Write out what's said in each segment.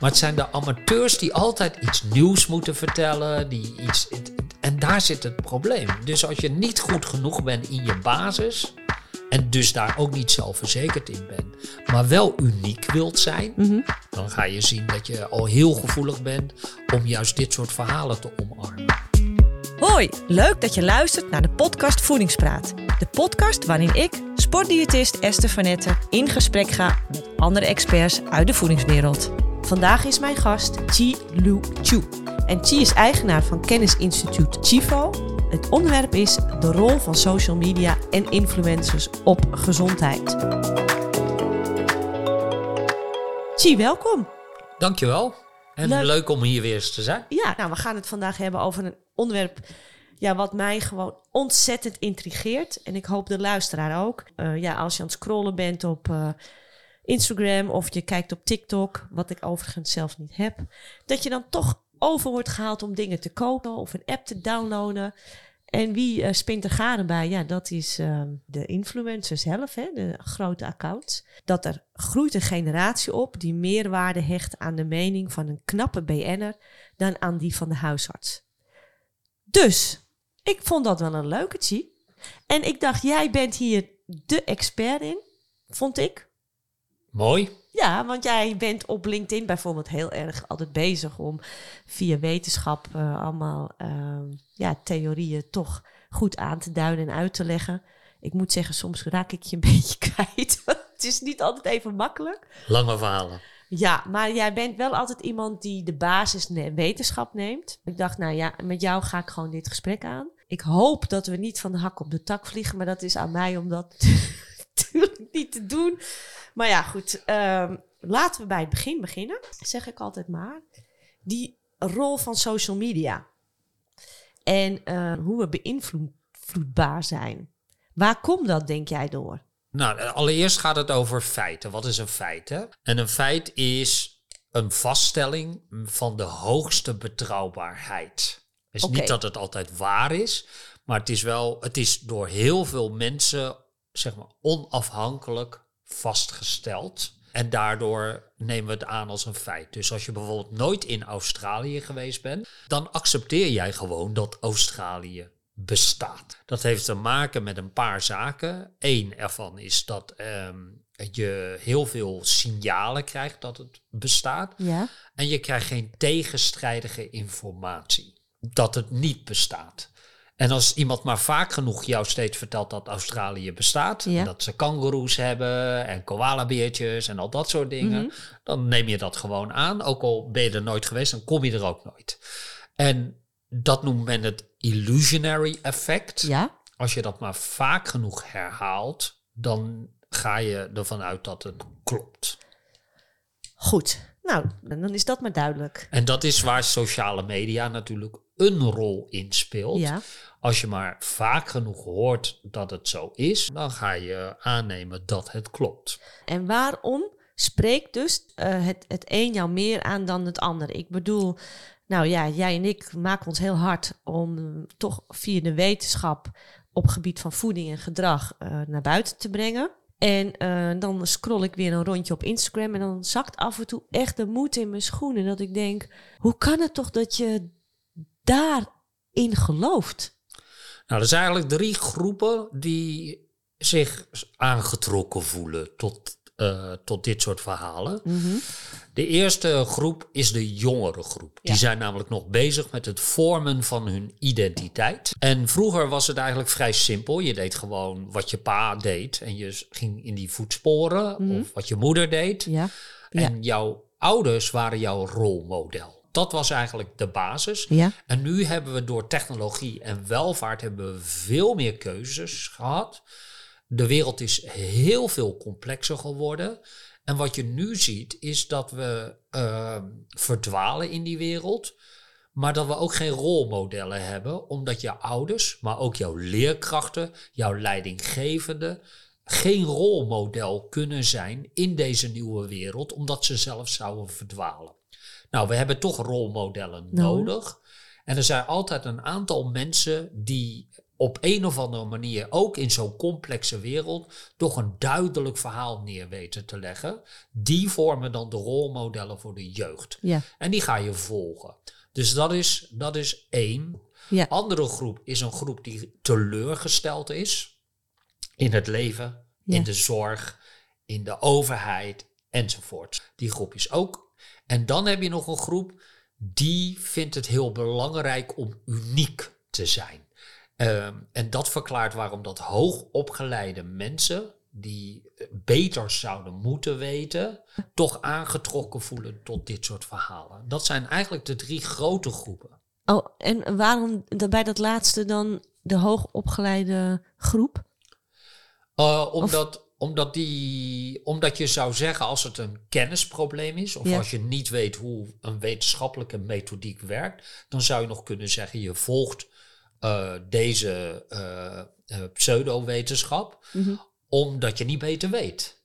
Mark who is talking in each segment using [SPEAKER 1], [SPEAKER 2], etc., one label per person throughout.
[SPEAKER 1] Maar het zijn de amateurs die altijd iets nieuws moeten vertellen. Die iets, en daar zit het probleem. Dus als je niet goed genoeg bent in je basis. En dus daar ook niet zelfverzekerd in bent. Maar wel uniek wilt zijn.
[SPEAKER 2] Mhm.
[SPEAKER 1] Dan ga je zien dat je al heel gevoelig bent om juist dit soort verhalen te omarmen.
[SPEAKER 2] Hoi, leuk dat je luistert naar de podcast Voedingspraat. De podcast waarin ik, sportdiëtist Esther van Netten, in gesprek ga met andere experts uit de voedingswereld. Vandaag is mijn gast Chi Lu Chu. En Chi is eigenaar van kennisinstituut Chivo. Het onderwerp is de rol van social media en influencers op gezondheid. Chi, welkom.
[SPEAKER 1] Dankjewel. En
[SPEAKER 2] Leuk.
[SPEAKER 1] leuk. om hier weer eens te zijn.
[SPEAKER 2] Ja, nou, we gaan het vandaag hebben over een onderwerp ja, wat mij gewoon ontzettend intrigeert. En ik hoop de luisteraar ook. Eh, ja, als je aan het scrollen bent op eh, Instagram of je kijkt op TikTok, wat ik overigens zelf niet heb, dat je dan toch over wordt gehaald om dingen te kopen of een app te downloaden. En wie eh, spint er garen bij? Ja, dat is ehm, de influencers zelf, hè, de grote accounts. Dat er groeit een generatie op die meer waarde hecht aan de mening van een knappe BN'er dan aan die van de huisarts. Dus, ik vond dat wel een leuke. En ik dacht, jij bent hier de expert in, vond ik.
[SPEAKER 1] Mooi.
[SPEAKER 2] Ja, want jij bent op LinkedIn bijvoorbeeld heel erg altijd bezig om via wetenschap eh, allemaal ehm, ja, theorieën toch goed aan te duiden en uit te leggen. Ik moet zeggen, soms raak ik je een beetje kwijt. Het is niet altijd even makkelijk.
[SPEAKER 1] Lange verhalen.
[SPEAKER 2] Ja, maar jij bent wel altijd iemand die de basis ne- wetenschap neemt. Ik dacht, nou ja, met jou ga ik gewoon dit gesprek aan. Ik hoop dat we niet van de hak op de tak vliegen, maar dat is aan mij om dat natuurlijk niet te doen. Maar ja, goed. ehm, laten we bij het begin beginnen, zeg ik altijd maar. Die rol van social media. En eh, hoe we beïnvloedbaar zijn. Waar komt dat, denk jij, door?
[SPEAKER 1] Nou, allereerst gaat het over feiten. Wat is een feit? Hè? En een feit is een vaststelling van de hoogste betrouwbaarheid. Het is
[SPEAKER 2] Oké.
[SPEAKER 1] niet dat het altijd waar is, maar het is wel, het is door heel veel mensen, zeg maar, onafhankelijk vastgesteld. En daardoor nemen we het aan als een feit. Dus als je bijvoorbeeld nooit in Australië geweest bent, dan accepteer jij gewoon dat Australië bestaat. Dat heeft te maken met een paar zaken. Eén ervan is dat ehm, je heel veel signalen krijgt dat het bestaat.
[SPEAKER 2] Ja.
[SPEAKER 1] En je krijgt geen tegenstrijdige informatie. Dat het niet bestaat. En als iemand maar vaak genoeg jou steeds vertelt dat Australië bestaat,
[SPEAKER 2] Ja.
[SPEAKER 1] en dat ze kangoeroes hebben en koalabeertjes en al dat soort dingen, dan neem je dat gewoon aan. Ook al ben je er nooit geweest, dan kom je er ook nooit. En dat noemt men het illusionary effect.
[SPEAKER 2] Ja.
[SPEAKER 1] Als je dat maar vaak genoeg herhaalt, dan ga je ervan uit dat het klopt.
[SPEAKER 2] Goed. Nou, dan is dat maar duidelijk.
[SPEAKER 1] En dat is waar sociale media natuurlijk een rol in speelt.
[SPEAKER 2] Ja.
[SPEAKER 1] Als je maar vaak genoeg hoort dat het zo is, dan ga je aannemen dat het klopt.
[SPEAKER 2] En waarom spreekt dus eh, het, het een jou meer aan dan het ander? Ik bedoel, nou ja, jij en ik maken ons heel hard om eh, toch via de wetenschap op gebied van voeding en gedrag eh, naar buiten te brengen. En dan scroll ik weer een rondje op Instagram en dan zakt af en toe echt de moed in mijn schoenen. Dat ik denk, hoe kan het toch dat je daarin gelooft?
[SPEAKER 1] Nou, er zijn eigenlijk drie groepen die zich aangetrokken voelen tot, eh, tot dit soort verhalen. De eerste groep is de jongere groep. Die zijn namelijk nog bezig met het vormen van hun identiteit. En vroeger was het eigenlijk vrij simpel. Je deed gewoon wat je pa deed en je ging in die voetsporen of wat je moeder deed.
[SPEAKER 2] Ja. Ja.
[SPEAKER 1] En jouw ouders waren jouw rolmodel. Dat was eigenlijk de basis.
[SPEAKER 2] Ja.
[SPEAKER 1] En nu hebben we door technologie en welvaart hebben we veel meer keuzes gehad. De wereld is heel veel complexer geworden. En wat je nu ziet is dat we eh, verdwalen in die wereld. Maar dat we ook geen rolmodellen hebben, omdat je ouders, maar ook jouw leerkrachten, jouw leidinggevende, geen rolmodel kunnen zijn in deze nieuwe wereld, omdat ze zelf zouden verdwalen. Nou, we hebben toch rolmodellen
[SPEAKER 2] Nodig.
[SPEAKER 1] nodig. En er zijn altijd een aantal mensen die op een of andere manier, ook in zo'n complexe wereld, toch een duidelijk verhaal neer weten te leggen. Die vormen dan de rolmodellen voor de jeugd.
[SPEAKER 2] Ja.
[SPEAKER 1] En die ga je volgen. Dus dat is, dat is één.
[SPEAKER 2] Ja.
[SPEAKER 1] Andere groep is een groep die teleurgesteld is in het leven,
[SPEAKER 2] Ja.
[SPEAKER 1] in de zorg, in de overheid enzovoort. Die groep is ook. En dan heb je nog een groep die vindt het heel belangrijk om uniek te zijn. Ehm, en dat verklaart waarom dat hoogopgeleide mensen die eh, beter zouden moeten weten, toch aangetrokken voelen tot dit soort verhalen. Dat zijn eigenlijk de drie grote groepen.
[SPEAKER 2] Oh, en waarom bij dat laatste dan de hoogopgeleide groep?
[SPEAKER 1] Uh, omdat, omdat, die, omdat je zou zeggen, als het een kennisprobleem is, of
[SPEAKER 2] Ja.
[SPEAKER 1] als je niet weet hoe een wetenschappelijke methodiek werkt, dan zou je nog kunnen zeggen, je volgt eh, deze eh, pseudowetenschap,
[SPEAKER 2] Mhm.
[SPEAKER 1] omdat je niet beter weet.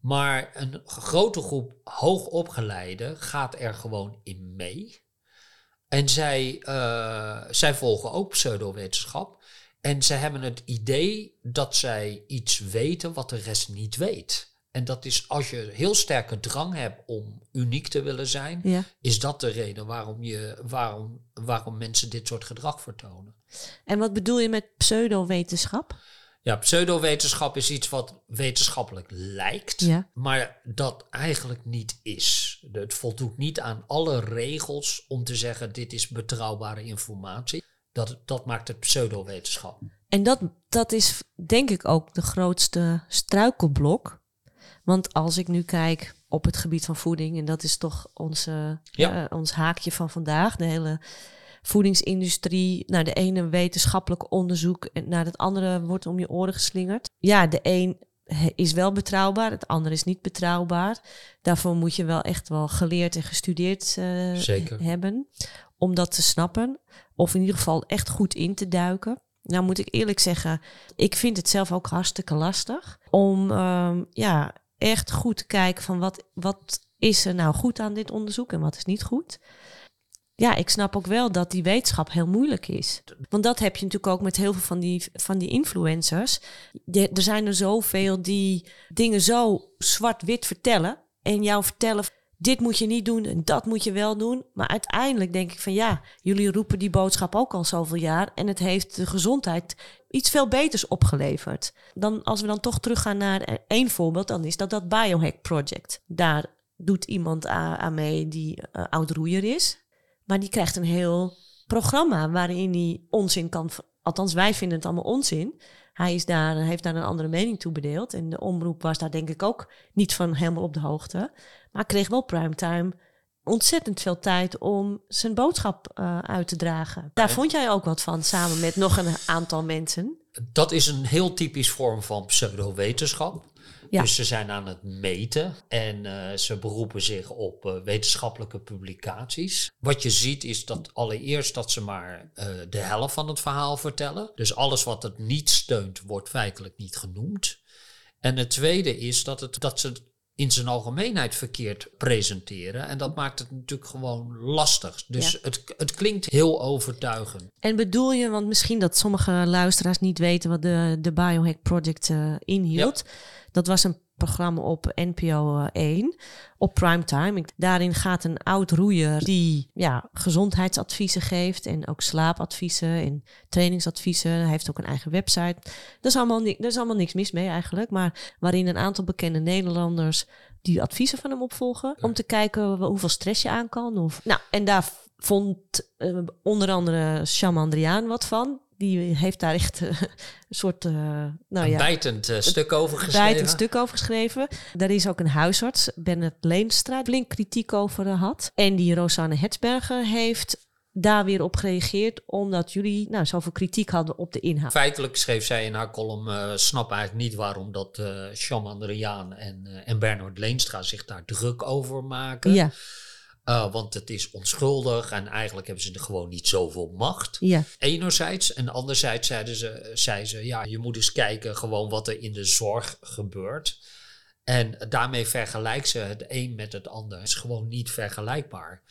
[SPEAKER 1] Maar een grote groep hoogopgeleiden gaat er gewoon in mee. En zij, zij volgen ook pseudowetenschap. En ze hebben het idee dat zij iets weten wat de rest niet weet. En dat is als je heel sterke drang hebt om uniek te willen zijn,
[SPEAKER 2] Ja.
[SPEAKER 1] is dat de reden waarom, je, waarom, waarom mensen dit soort gedrag vertonen.
[SPEAKER 2] En wat bedoel je met pseudowetenschap?
[SPEAKER 1] Ja, pseudowetenschap is iets wat wetenschappelijk lijkt,
[SPEAKER 2] Ja.
[SPEAKER 1] maar dat eigenlijk niet is. Het voldoet niet aan alle regels om te zeggen dit is betrouwbare informatie. Dat, dat maakt het pseudowetenschap.
[SPEAKER 2] En dat, dat is denk ik ook de grootste struikelblok. Want als ik nu kijk op het gebied van voeding, en dat is toch onze,
[SPEAKER 1] Ja.
[SPEAKER 2] eh, ons haakje van vandaag, de hele voedingsindustrie, naar de ene wetenschappelijk onderzoek en naar het andere wordt om je oren geslingerd. Ja, de een is wel betrouwbaar, het andere is niet betrouwbaar. Daarvoor moet je wel echt wel geleerd en gestudeerd eh,
[SPEAKER 1] Zeker.
[SPEAKER 2] hebben om dat te snappen. Of in ieder geval echt goed in te duiken. Nou moet ik eerlijk zeggen, ik vind het zelf ook hartstikke lastig om ehm, ja, echt goed te kijken van wat, wat is er nou goed aan dit onderzoek en wat is niet goed. Ja, ik snap ook wel dat die wetenschap heel moeilijk is. Want dat heb je natuurlijk ook met heel veel van die, van die influencers. Er zijn er zoveel die dingen zo zwart-wit vertellen. En jou vertellen, dit moet je niet doen en dat moet je wel doen. Maar uiteindelijk denk ik van ja, jullie roepen die boodschap ook al zoveel jaar. En het heeft de gezondheid iets veel beters opgeleverd. Dan, als we dan toch teruggaan naar één voorbeeld, dan is dat dat Biohack Project. Daar doet iemand aan mee die eh, oud-roeier is. Maar die krijgt een heel programma waarin hij onzin kan... Althans, wij vinden het allemaal onzin. Hij is daar, heeft daar een andere mening toe bedeeld. En de omroep was daar denk ik ook niet van helemaal op de hoogte. Maar kreeg wel primetime ontzettend veel tijd om zijn boodschap eh, uit te dragen. Daar vond jij ook wat van, samen met nog een aantal mensen.
[SPEAKER 1] Dat is een heel typisch vorm van pseudowetenschap.
[SPEAKER 2] Ja.
[SPEAKER 1] Dus ze zijn aan het meten en eh, ze beroepen zich op eh, wetenschappelijke publicaties. Wat je ziet is dat allereerst dat ze maar eh, de helft van het verhaal vertellen. Dus alles wat het niet steunt wordt feitelijk niet genoemd. En het tweede is dat, het, dat ze het in zijn algemeenheid verkeerd presenteren. En dat maakt het natuurlijk gewoon lastig. Dus
[SPEAKER 2] Ja.
[SPEAKER 1] het, het klinkt heel overtuigend.
[SPEAKER 2] En bedoel je, want misschien dat sommige luisteraars niet weten wat de, de Biohack Project inhield. Dat was een programma op NPO eh, 1 op primetime. Daarin gaat een oud roeier die ja, gezondheidsadviezen geeft en ook slaapadviezen en trainingsadviezen. Hij heeft ook een eigen website. Er is allemaal, is allemaal niks mis mee eigenlijk, maar waarin een aantal bekende Nederlanders die adviezen van hem opvolgen om te kijken hoeveel stress je aan kan. Of, nou, en daar vond eh, onder andere Sham Andriaan wat van. Die heeft daar echt eh, een soort, eh, nou
[SPEAKER 1] een
[SPEAKER 2] ja,
[SPEAKER 1] bijtend eh, stuk over geschreven.
[SPEAKER 2] een stuk over geschreven. Daar is ook een huisarts, Bennett Leenstra, flink kritiek over had. En die Rosanne Hetsberger heeft daar weer op gereageerd, omdat jullie nou, zoveel kritiek hadden op de inhoud.
[SPEAKER 1] Feitelijk schreef zij in haar column, snap eigenlijk niet waarom dat Sham Andriaan en, eh, en Bernard Leenstra zich daar druk over maken.
[SPEAKER 2] Ja,
[SPEAKER 1] Eh, want het is onschuldig en eigenlijk hebben ze er gewoon niet zoveel macht.
[SPEAKER 2] ja,
[SPEAKER 1] Enerzijds en anderzijds zeiden ze, zei ze, ja, je moet eens kijken gewoon wat er in de zorg gebeurt. En daarmee vergelijkt ze het een met het ander. Het is gewoon niet vergelijkbaar.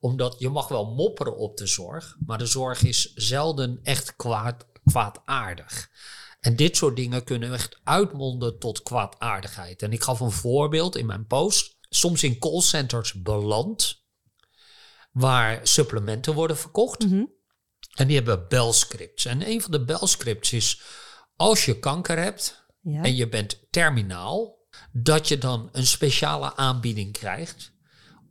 [SPEAKER 1] Omdat je mag wel mopperen op de zorg, maar de zorg is zelden echt kwaad, kwaadaardig. En dit soort dingen kunnen echt uitmonden tot kwaadaardigheid. En ik gaf een voorbeeld in mijn post. Soms in callcenters beland, waar supplementen worden verkocht.
[SPEAKER 2] Mhm.
[SPEAKER 1] En die hebben belscripts. En een van de belscripts is, als je kanker hebt
[SPEAKER 2] Ja.
[SPEAKER 1] en je bent terminaal, dat je dan een speciale aanbieding krijgt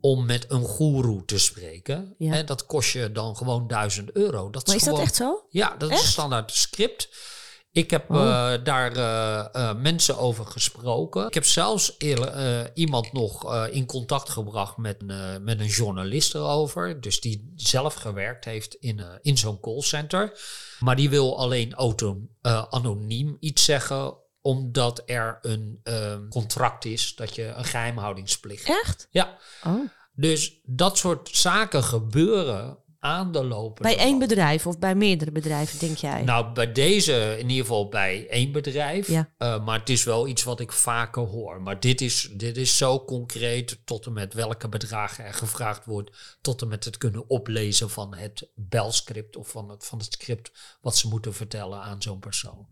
[SPEAKER 1] om met een goeroe te spreken.
[SPEAKER 2] Ja.
[SPEAKER 1] En dat kost je dan gewoon 1000 euro. Dat
[SPEAKER 2] Maar is dat
[SPEAKER 1] gewoon-
[SPEAKER 2] echt zo?
[SPEAKER 1] ja, dat is een standaard script. Ik heb
[SPEAKER 2] Oh.
[SPEAKER 1] eh, daar eh, eh, mensen over gesproken. Ik heb zelfs iemand nog in contact gebracht met, met een journalist erover. Dus die zelf gewerkt heeft in, in zo'n callcenter. Maar die wil alleen auto, anoniem iets zeggen omdat er een contract is dat je een geheimhoudingsplicht hebt.
[SPEAKER 2] Echt?
[SPEAKER 1] Ja,
[SPEAKER 2] Oh.
[SPEAKER 1] dus dat soort zaken gebeuren aan de lopende
[SPEAKER 2] Bij één bedrijf of bij meerdere bedrijven, denk jij?
[SPEAKER 1] Nou, bij deze in ieder geval bij één bedrijf.
[SPEAKER 2] Ja.
[SPEAKER 1] Eh, maar het is wel iets wat ik vaker hoor. Maar dit is, dit is zo concreet tot en met welke bedragen er gevraagd wordt. Tot en met het kunnen oplezen van het belscript of van het, van het script wat ze moeten vertellen aan zo'n persoon.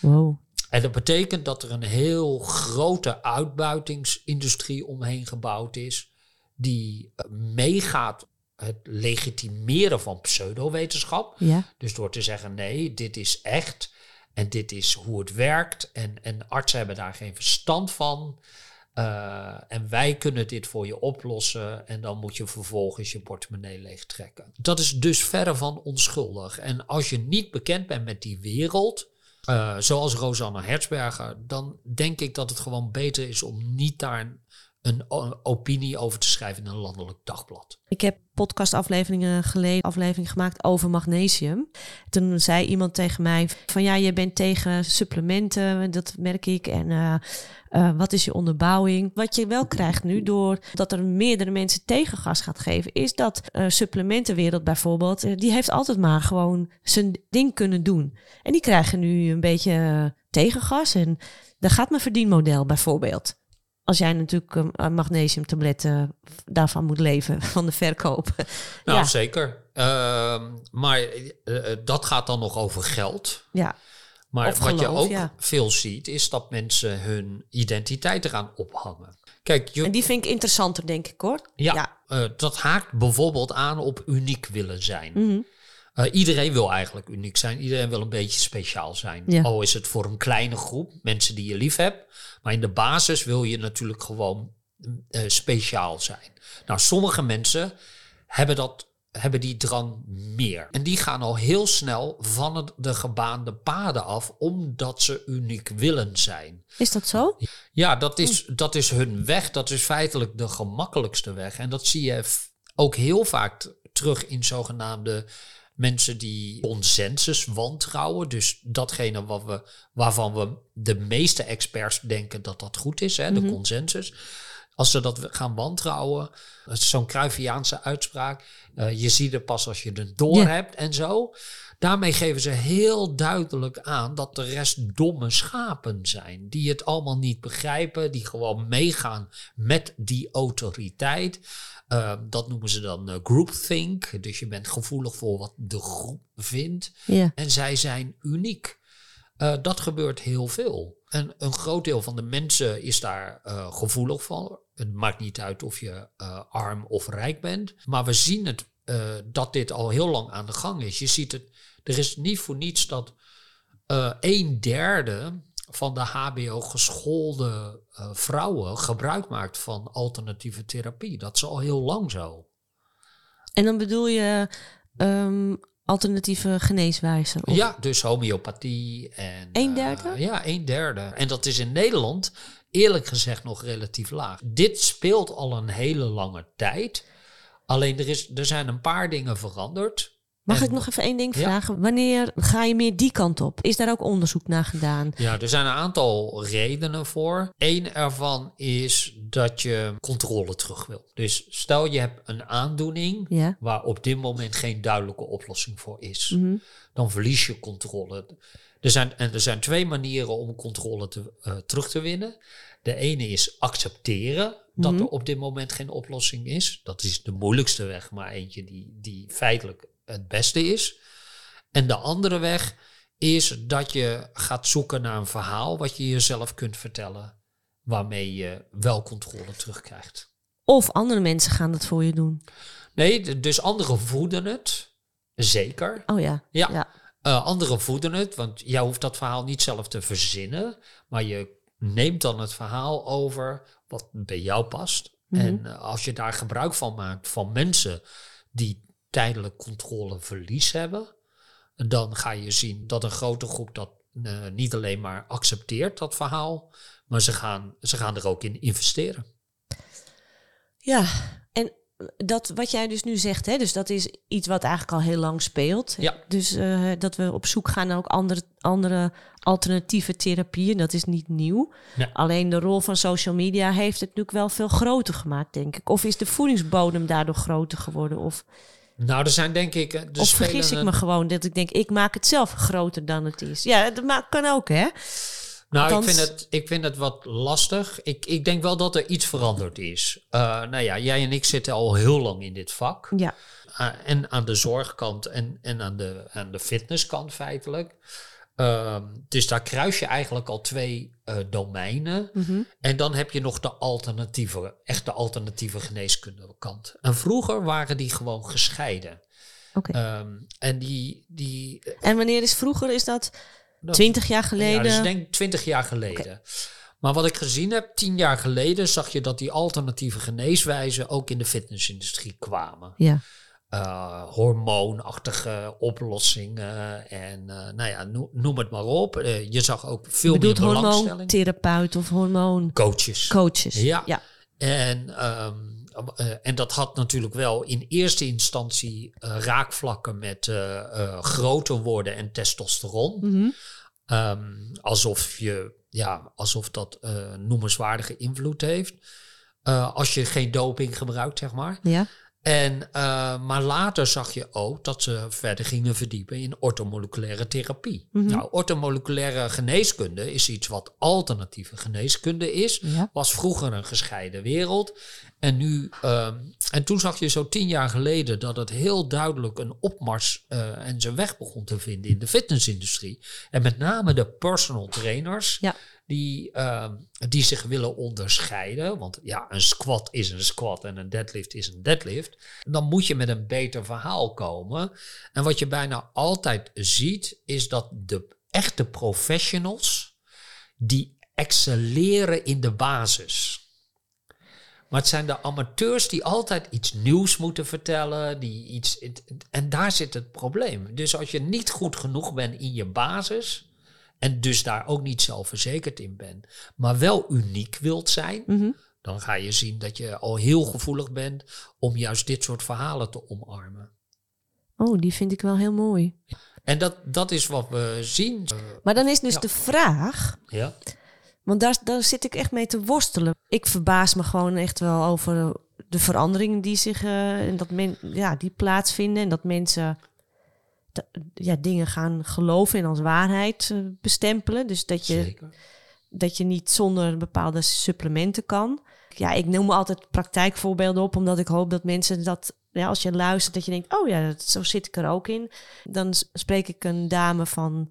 [SPEAKER 2] Wow.
[SPEAKER 1] En dat betekent dat er een heel grote uitbuitingsindustrie omheen gebouwd is. Die eh, meegaat het legitimeren van pseudowetenschap.
[SPEAKER 2] Ja.
[SPEAKER 1] Dus door te zeggen, nee, dit is echt en dit is hoe het werkt. En, en artsen hebben daar geen verstand van. Eh, en wij kunnen dit voor je oplossen. En dan moet je vervolgens je portemonnee leegtrekken. Dat is dus verre van onschuldig. En als je niet bekend bent met die wereld, eh, zoals Rosanne Hertzberger, dan denk ik dat het gewoon beter is om niet daar een, opinie over te schrijven in een landelijk dagblad.
[SPEAKER 2] Ik heb podcastafleveringen geleden aflevering gemaakt over magnesium. Toen zei iemand tegen mij van ja, je bent tegen supplementen, dat merk ik. En eh, eh, wat is je onderbouwing? Wat je wel krijgt nu, doordat er meerdere mensen tegengas gaat geven, is dat eh, supplementenwereld bijvoorbeeld, die heeft altijd maar gewoon zijn ding kunnen doen. En die krijgen nu een beetje tegengas en daar gaat mijn verdienmodel bijvoorbeeld. Als jij natuurlijk een- een magnesiumtabletten daarvan moet leven, van de verkoop.
[SPEAKER 1] Nou,
[SPEAKER 2] ja,
[SPEAKER 1] zeker. Ehm, maar eh, eh, dat gaat dan nog over geld.
[SPEAKER 2] ja,
[SPEAKER 1] Maar
[SPEAKER 2] Of
[SPEAKER 1] wat je ook
[SPEAKER 2] ja.
[SPEAKER 1] veel ziet, is dat mensen hun identiteit eraan ophangen. Kijk, je,
[SPEAKER 2] en die vind ik interessanter, denk ik hoor.
[SPEAKER 1] ja,
[SPEAKER 2] ja.
[SPEAKER 1] eh, dat haakt bijvoorbeeld aan op uniek willen zijn.
[SPEAKER 2] Mhm.
[SPEAKER 1] Eh, iedereen wil eigenlijk uniek zijn. Iedereen wil een beetje speciaal zijn.
[SPEAKER 2] Ja.
[SPEAKER 1] Al is het voor een kleine groep mensen die je lief hebt. Maar in de basis wil je natuurlijk gewoon eh, speciaal zijn. Nou, sommige mensen hebben, dat, hebben die drang meer. En die gaan al heel snel van het, de gebaande paden af, omdat ze uniek willen zijn.
[SPEAKER 2] Is dat zo?
[SPEAKER 1] Ja, dat is, dat is hun weg. Dat is feitelijk de gemakkelijkste weg. En dat zie je ook heel vaak terug in zogenaamde mensen die consensus wantrouwen. Dus datgene wat we, waarvan we de meeste experts denken dat dat goed is, hè, de consensus. Als ze dat gaan wantrouwen, zo'n Cruyffiaanse uitspraak. eh, je ziet het pas als je het door hebt en zo. Daarmee geven ze heel duidelijk aan dat de rest domme schapen zijn. Die het allemaal niet begrijpen, die gewoon meegaan met die autoriteit. Eh, dat noemen ze dan eh, groupthink. Dus je bent gevoelig voor wat de groep vindt.
[SPEAKER 2] Ja.
[SPEAKER 1] En zij zijn uniek. Eh, dat gebeurt heel veel. En een groot deel van de mensen is daar eh, gevoelig voor. Het maakt niet uit of je arm of rijk bent. Maar we zien het, dat dit al heel lang aan de gang is. Je ziet het, er is niet voor niets dat eh een derde van de HBO geschoolde eh, vrouwen gebruik maakt van alternatieve therapie. Dat is al heel lang zo.
[SPEAKER 2] En dan bedoel je ehm, alternatieve geneeswijzer? Of-
[SPEAKER 1] Ja, dus homeopathie en...
[SPEAKER 2] Een
[SPEAKER 1] eh,
[SPEAKER 2] derde?
[SPEAKER 1] ja, een derde. En dat is in Nederland eerlijk gezegd nog relatief laag. Dit speelt al een hele lange tijd. Alleen er, is, er zijn een paar dingen veranderd.
[SPEAKER 2] Mag
[SPEAKER 1] En-
[SPEAKER 2] ik nog even één ding
[SPEAKER 1] Ja.
[SPEAKER 2] vragen? Wanneer ga je meer die kant op? Is daar ook onderzoek naar gedaan?
[SPEAKER 1] Ja, er zijn een aantal redenen voor. Eén ervan is dat je controle terug wil. Dus stel je hebt een aandoening
[SPEAKER 2] Ja.
[SPEAKER 1] waar op dit moment geen duidelijke oplossing voor is.
[SPEAKER 2] Mhm.
[SPEAKER 1] dan verlies je controle. Er zijn, en er zijn twee manieren om controle te, eh, terug te winnen. De ene is accepteren dat
[SPEAKER 2] Mhm.
[SPEAKER 1] er op dit moment geen oplossing is. Dat is de moeilijkste weg, maar eentje die, die feitelijk het beste is. En de andere weg is dat je gaat zoeken naar een verhaal wat je jezelf kunt vertellen, waarmee je wel controle terugkrijgt.
[SPEAKER 2] Of andere mensen gaan dat voor je doen.
[SPEAKER 1] Nee, dus anderen voeden het, zeker.
[SPEAKER 2] Oh ja.
[SPEAKER 1] Ja,
[SPEAKER 2] Ja.
[SPEAKER 1] Eh, anderen voeden het, want jij hoeft dat verhaal niet zelf te verzinnen, maar je neemt dan het verhaal over wat bij jou past.
[SPEAKER 2] Mhm.
[SPEAKER 1] En eh, als je daar gebruik van maakt van mensen die tijdelijk controleverlies hebben, dan ga je zien dat een grote groep dat eh, niet alleen maar accepteert, dat verhaal, maar ze gaan, ze gaan er ook in investeren.
[SPEAKER 2] Ja, en dat wat jij dus nu zegt, hè, dus dat is iets wat eigenlijk al heel lang speelt.
[SPEAKER 1] Ja.
[SPEAKER 2] Dus eh, dat we op zoek gaan naar ook andere, andere alternatieve therapieën, dat is niet nieuw.
[SPEAKER 1] Ja.
[SPEAKER 2] Alleen de rol van social media heeft het natuurlijk wel veel groter gemaakt, denk ik. Of is de voedingsbodem daardoor groter geworden? Of,
[SPEAKER 1] Nou, er zijn denk ik... eh, er
[SPEAKER 2] of vergis ik me gewoon dat ik denk, ik maak het zelf groter dan het is. Ja, dat kan ook, hè?
[SPEAKER 1] Nou,
[SPEAKER 2] Althans-
[SPEAKER 1] ik vind, het, ik vind het wat lastig. Ik, ik denk wel dat er iets veranderd is. Eh, nou ja, jij en ik zitten al heel lang in dit vak.
[SPEAKER 2] Ja.
[SPEAKER 1] Uh, en aan de zorgkant en, en aan, de, aan de fitnesskant feitelijk. Ehm, dus daar kruis je eigenlijk al twee eh, domeinen.
[SPEAKER 2] Mhm.
[SPEAKER 1] En dan heb je nog de alternatieve, echte alternatieve geneeskundekant. En vroeger waren die gewoon gescheiden. Ehm, en die, die
[SPEAKER 2] En wanneer is vroeger? Is dat twintig jaar geleden?
[SPEAKER 1] ja, dus ik denk 20 jaar geleden. Maar wat ik gezien heb, 10 jaar geleden zag je dat die alternatieve geneeswijzen ook in de fitnessindustrie kwamen.
[SPEAKER 2] ja.
[SPEAKER 1] Eh, hormoonachtige oplossingen en eh, nou ja, noem, noem het maar op. Eh, je zag ook veel
[SPEAKER 2] Je bedoelt
[SPEAKER 1] meer belangstelling.
[SPEAKER 2] hormoontherapeut of hormooncoaches.
[SPEAKER 1] Coaches.
[SPEAKER 2] Ja.
[SPEAKER 1] Ja. En, ehm, eh, en dat had natuurlijk wel in eerste instantie raakvlakken met groter worden en testosteron.
[SPEAKER 2] Mhm.
[SPEAKER 1] Ehm, alsof, je, ja, alsof dat noemenswaardige invloed heeft. Als je geen doping gebruikt, zeg maar.
[SPEAKER 2] ja.
[SPEAKER 1] En, eh, maar later zag je ook dat ze verder gingen verdiepen in ortomoleculaire therapie.
[SPEAKER 2] Mhm.
[SPEAKER 1] Nou, ortomoleculaire geneeskunde is iets wat alternatieve geneeskunde is.
[SPEAKER 2] Ja.
[SPEAKER 1] Was vroeger een gescheiden wereld. En, nu, ehm, en toen zag je zo tien jaar geleden dat het heel duidelijk een opmars eh, en zijn weg begon te vinden in de fitnessindustrie. En met name de personal trainers.
[SPEAKER 2] Ja.
[SPEAKER 1] Die, ehm, die zich willen onderscheiden. Want ja, een squat is een squat en een deadlift is een deadlift. Dan moet je met een beter verhaal komen. En wat je bijna altijd ziet, is dat de echte professionals, die excelleren in de basis. Maar het zijn de amateurs die altijd iets nieuws moeten vertellen. Die iets, en daar zit het probleem. Dus als je niet goed genoeg bent in je basis. En dus daar ook niet zelfverzekerd in bent. Maar wel uniek wilt zijn.
[SPEAKER 2] Mhm.
[SPEAKER 1] Dan ga je zien dat je al heel gevoelig bent om juist dit soort verhalen te omarmen.
[SPEAKER 2] Oh, die vind ik wel heel mooi.
[SPEAKER 1] En dat, dat is wat we zien.
[SPEAKER 2] Maar dan is dus
[SPEAKER 1] Ja.
[SPEAKER 2] de vraag,
[SPEAKER 1] ja.
[SPEAKER 2] want daar, daar zit ik echt mee te worstelen. Ik verbaas me gewoon echt wel over de veranderingen die zich eh, en dat men, ja, die plaatsvinden en dat mensen ja, dingen gaan geloven en als waarheid eh, bestempelen. Dus dat je,
[SPEAKER 1] Zeker.
[SPEAKER 2] dat je niet zonder bepaalde supplementen kan. Ja, ik noem altijd praktijkvoorbeelden op, omdat ik hoop dat mensen dat, ja, als je luistert, dat je denkt, oh ja, dat, zo zit ik er ook in. Dan spreek ik een dame van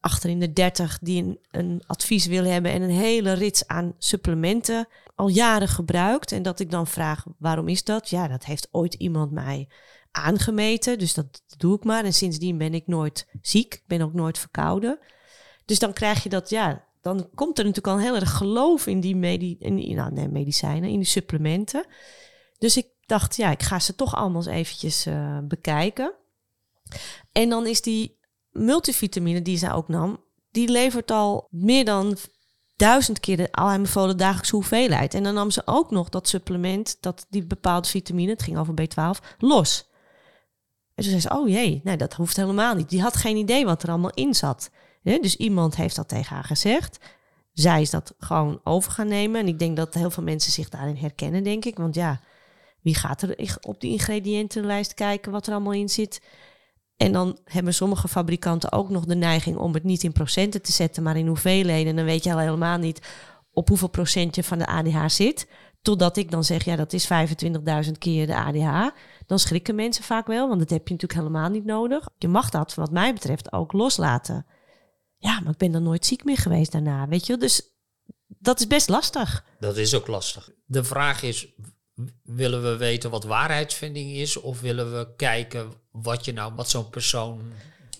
[SPEAKER 2] achter in de 30 die een, een advies wil hebben en een hele rits aan supplementen al jaren gebruikt. En dat ik dan vraag, waarom is dat? Ja, dat heeft ooit iemand mij aangemeten, dus dat doe ik maar. En sindsdien ben ik nooit ziek, ik ben ook nooit verkouden. Dus dan krijg je dat, ja, dan komt er natuurlijk al heel erg geloof in die medi in, nou, nee, medicijnen, in die supplementen. Dus ik dacht, ja, ik ga ze toch allemaal eens eventjes eh, bekijken. En dan is die multivitamine die zij ook nam, die levert al meer dan duizend keer de aanbevolen dagelijkse hoeveelheid. En dan nam ze ook nog dat supplement, dat die bepaalde vitamine, het ging over B12, los. En toen zei ze, oh jee, nee, dat hoeft helemaal niet. Die had geen idee wat er allemaal in zat. Dus iemand heeft dat tegen haar gezegd. Zij is dat gewoon over gaan nemen. En ik denk dat heel veel mensen zich daarin herkennen, denk ik. Want ja, wie gaat er op die ingrediëntenlijst kijken wat er allemaal in zit? En dan hebben sommige fabrikanten ook nog de neiging om het niet in procenten te zetten, maar in hoeveelheden. En dan weet je al helemaal niet op hoeveel procent je van de ADH zit. Totdat ik dan zeg, ja, dat is 25.000 keer de ADH. Dan schrikken mensen vaak wel, want dat heb je natuurlijk helemaal niet nodig. Je mag dat, wat mij betreft, ook loslaten. Ja, maar ik ben dan nooit ziek meer geweest daarna, weet je. Dus dat is best lastig.
[SPEAKER 1] Dat is ook lastig. De vraag is, willen we weten wat waarheidsvinding is? Of willen we kijken wat je nou, wat zo'n persoon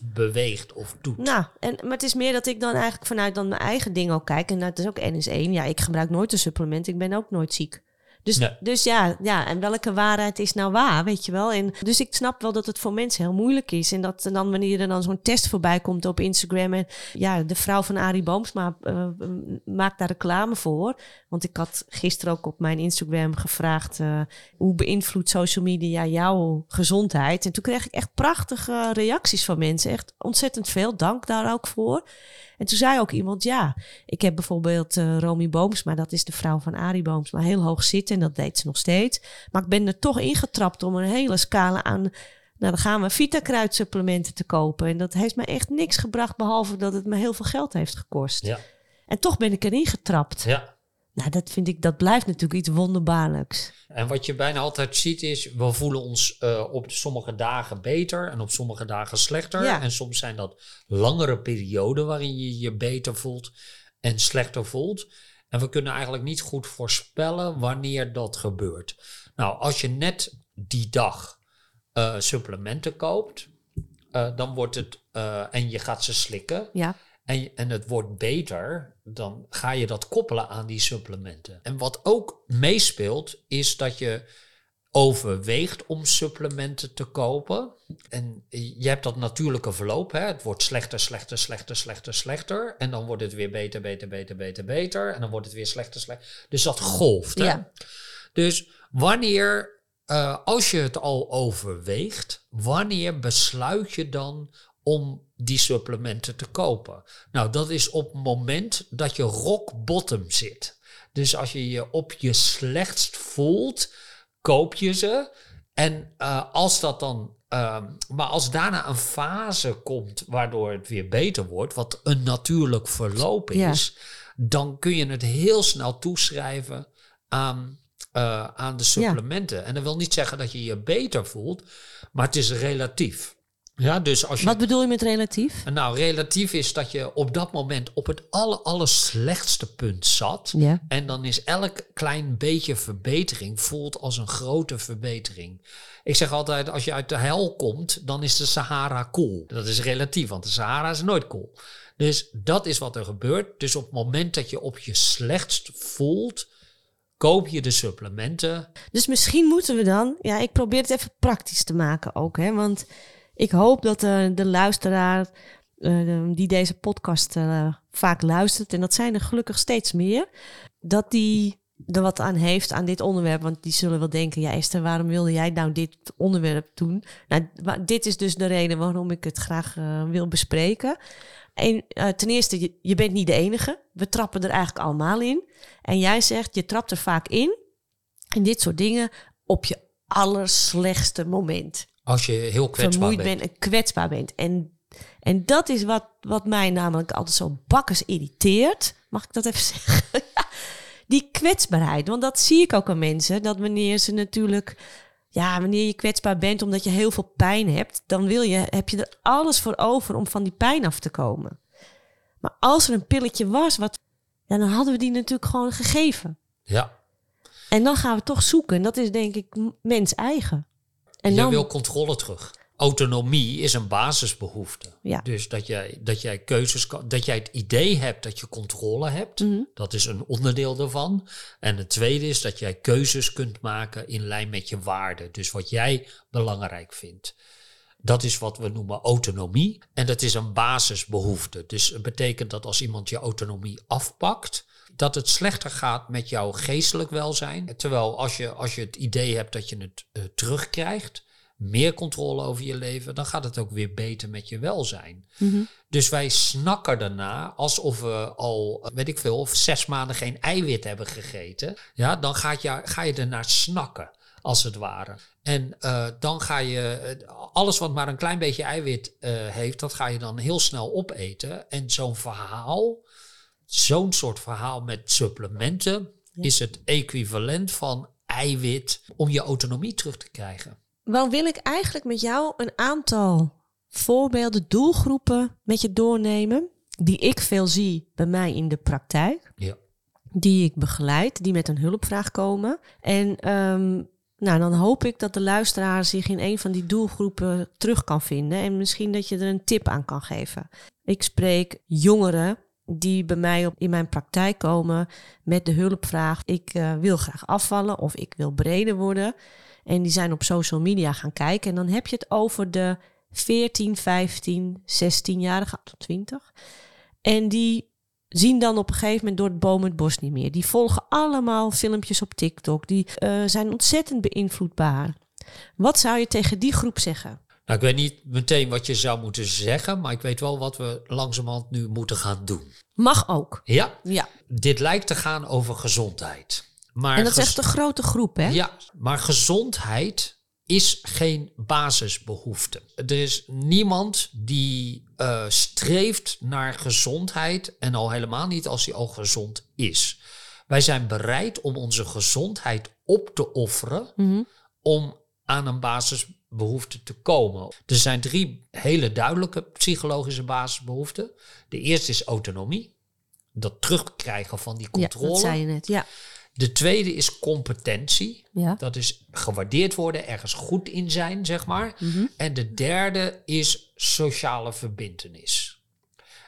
[SPEAKER 1] beweegt of doet?
[SPEAKER 2] Nou, en, maar het is meer dat ik dan eigenlijk vanuit dan mijn eigen ding ook kijk. En dat is ook N is één. Ja, ik gebruik nooit een supplement. Ik ben ook nooit ziek. Dus,
[SPEAKER 1] Nee.
[SPEAKER 2] dus ja, ja, en welke waarheid is nou waar, weet je wel? En, dus ik snap wel dat het voor mensen heel moeilijk is. En dat dan wanneer er dan zo'n test voorbij komt op Instagram... en ja, de vrouw van Arie Boomsma eh, maakt daar reclame voor. Want ik had gisteren ook op mijn Instagram gevraagd... eh, hoe beïnvloedt social media jouw gezondheid? En toen kreeg ik echt prachtige reacties van mensen. Echt ontzettend veel, dank daar ook voor. En toen zei ook iemand, ja, ik heb bijvoorbeeld eh Romy Boomsma, dat is de vrouw van Arie Boomsma, heel hoog zitten en dat deed ze nog steeds. Maar ik ben er toch ingetrapt om een hele scala aan, nou dan gaan we Vita-kruidsupplementen te kopen. En dat heeft me echt niks gebracht, behalve dat het me heel veel geld heeft gekost.
[SPEAKER 1] Ja,
[SPEAKER 2] En toch ben ik erin getrapt.
[SPEAKER 1] ja.
[SPEAKER 2] Nou, dat vind ik, dat blijft natuurlijk iets wonderbaarlijks.
[SPEAKER 1] En wat je bijna altijd ziet is, we voelen ons eh, op sommige dagen beter en op sommige dagen slechter.
[SPEAKER 2] Ja.
[SPEAKER 1] En soms zijn dat langere perioden waarin je je beter voelt en slechter voelt. En we kunnen eigenlijk niet goed voorspellen wanneer dat gebeurt. Nou, als je net die dag eh, supplementen koopt, eh, dan wordt het, en je gaat ze slikken,
[SPEAKER 2] Ja,
[SPEAKER 1] en, en het wordt beter, dan ga je dat koppelen aan die supplementen. En wat ook meespeelt, is dat je overweegt om supplementen te kopen. En je hebt dat natuurlijke verloop. Hè? Het wordt slechter, slechter, slechter, slechter, slechter. En dan wordt het weer beter, beter, beter, beter, beter. En dan wordt het weer slechter, slechter. Dus dat golft. Hè?
[SPEAKER 2] Ja.
[SPEAKER 1] Dus wanneer, eh, als je het al overweegt, wanneer besluit je dan om die supplementen te kopen? Nou, dat is op het moment dat je rock bottom zit. Dus als je je op je slechtst voelt, koop je ze. En eh, als dat dan. ehm, maar als daarna een fase komt waardoor het weer beter wordt, wat een natuurlijk verloop
[SPEAKER 2] Ja.
[SPEAKER 1] is, dan kun je het heel snel toeschrijven aan, eh, aan de supplementen. En dat wil niet zeggen dat je je beter voelt, maar het is relatief. Ja, dus als je.
[SPEAKER 2] wat bedoel je met relatief?
[SPEAKER 1] Nou, relatief is dat je op dat moment op het aller, aller slechtste punt zat.
[SPEAKER 2] Ja.
[SPEAKER 1] En dan is elk klein beetje verbetering voelt als een grote verbetering. Ik zeg altijd, als je uit de hel komt, dan is de Sahara cool. Dat is relatief, want de Sahara is nooit cool. Dus dat is wat er gebeurt. Dus op het moment dat je op je slechtst voelt, koop je de supplementen.
[SPEAKER 2] Dus misschien moeten we dan, ja, ik probeer het even praktisch te maken ook, hè, want ik hoop dat eh, de luisteraar eh, die deze podcast eh, vaak luistert, en dat zijn er gelukkig steeds meer, dat die er wat aan heeft aan dit onderwerp, want die zullen wel denken, ja Esther, waarom wilde jij nou dit onderwerp doen? Nou, dit is dus de reden waarom ik het graag wil bespreken. En, ten eerste, je, je bent niet de enige. We trappen er eigenlijk allemaal in. En jij zegt, je trapt er vaak in en dit soort dingen op je allerslechtste moment.
[SPEAKER 1] Als je heel kwetsbaar bent.
[SPEAKER 2] bent en kwetsbaar bent. En, en dat is wat, wat mij namelijk altijd zo bakkers irriteert. Mag ik dat even zeggen? Die kwetsbaarheid. Want dat zie ik ook aan mensen. Dat wanneer ze natuurlijk... Ja, wanneer je kwetsbaar bent omdat je heel veel pijn hebt... dan wil je, heb je er alles voor over om van die pijn af te komen. Maar als er een pilletje was, wat, ja, dan hadden we die natuurlijk gewoon gegeven.
[SPEAKER 1] Ja.
[SPEAKER 2] En dan gaan we toch zoeken. En dat is denk ik mens eigen. En
[SPEAKER 1] Jij
[SPEAKER 2] dan,
[SPEAKER 1] wil controle terug. Autonomie is een basisbehoefte.
[SPEAKER 2] Ja.
[SPEAKER 1] Dus dat jij, dat jij keuzes kan, dat jij het idee hebt dat je controle hebt,
[SPEAKER 2] Mhm.
[SPEAKER 1] dat is een onderdeel daarvan. En het tweede is dat jij keuzes kunt maken in lijn met je waarden. Dus wat jij belangrijk vindt. Dat is wat we noemen autonomie. En dat is een basisbehoefte. Dus het betekent dat als iemand je autonomie afpakt, dat het slechter gaat met jouw geestelijk welzijn. Terwijl als je, als je het idee hebt dat je het eh, terugkrijgt, meer controle over je leven, dan gaat het ook weer beter met je welzijn.
[SPEAKER 2] Mhm.
[SPEAKER 1] Dus wij snakken daarna alsof we al, eh, weet ik veel, of zes maanden geen eiwit hebben gegeten. Ja, dan gaat je, ga je ernaar snakken, als het ware. En eh, dan ga je, alles wat maar een klein beetje eiwit heeft, dat ga je dan heel snel opeten. En zo'n verhaal, zo'n soort verhaal met supplementen,
[SPEAKER 2] Ja.
[SPEAKER 1] is het equivalent van eiwit om je autonomie terug te krijgen.
[SPEAKER 2] wel wil ik eigenlijk met jou een aantal voorbeelden, doelgroepen met je doornemen. die ik veel zie bij mij in de praktijk.
[SPEAKER 1] Ja.
[SPEAKER 2] Die ik begeleid, die met een hulpvraag komen. En ehm, nou, dan hoop ik dat de luisteraar zich in een van die doelgroepen terug kan vinden. En misschien dat je er een tip aan kan geven. Ik spreek jongeren die bij mij in mijn praktijk komen met de hulpvraag: ik uh, wil graag afvallen of ik wil breder worden. En die zijn op social media gaan kijken. En dan heb je het over de 14, 15, 16-jarigen tot 20. En die zien dan op een gegeven moment door het boom het bos niet meer. Die volgen allemaal filmpjes op TikTok. Die uh, zijn ontzettend beïnvloedbaar. Wat zou je tegen die groep zeggen?
[SPEAKER 1] Nou, ik weet niet meteen wat je zou moeten zeggen, maar ik weet wel wat we langzamerhand nu moeten gaan doen.
[SPEAKER 2] Mag ook.
[SPEAKER 1] Ja?
[SPEAKER 2] Ja.
[SPEAKER 1] Dit lijkt te gaan over gezondheid. Maar
[SPEAKER 2] en dat is echt een grote groep, hè?
[SPEAKER 1] Ja, maar gezondheid is geen basisbehoefte. Er is niemand die uh, streeft naar gezondheid en al helemaal niet als hij al gezond is. Wij zijn bereid om onze gezondheid op te offeren mm -hmm. om aan een basisbehoefte te komen. Er zijn drie hele duidelijke psychologische basisbehoeften. De eerste is autonomie. Dat terugkrijgen van die controle.
[SPEAKER 2] Ja, dat zei je net, ja.
[SPEAKER 1] De tweede is competentie.
[SPEAKER 2] Ja.
[SPEAKER 1] Dat is gewaardeerd worden, ergens goed in zijn, zeg maar.
[SPEAKER 2] Mm -hmm.
[SPEAKER 1] En de derde is sociale verbindenis.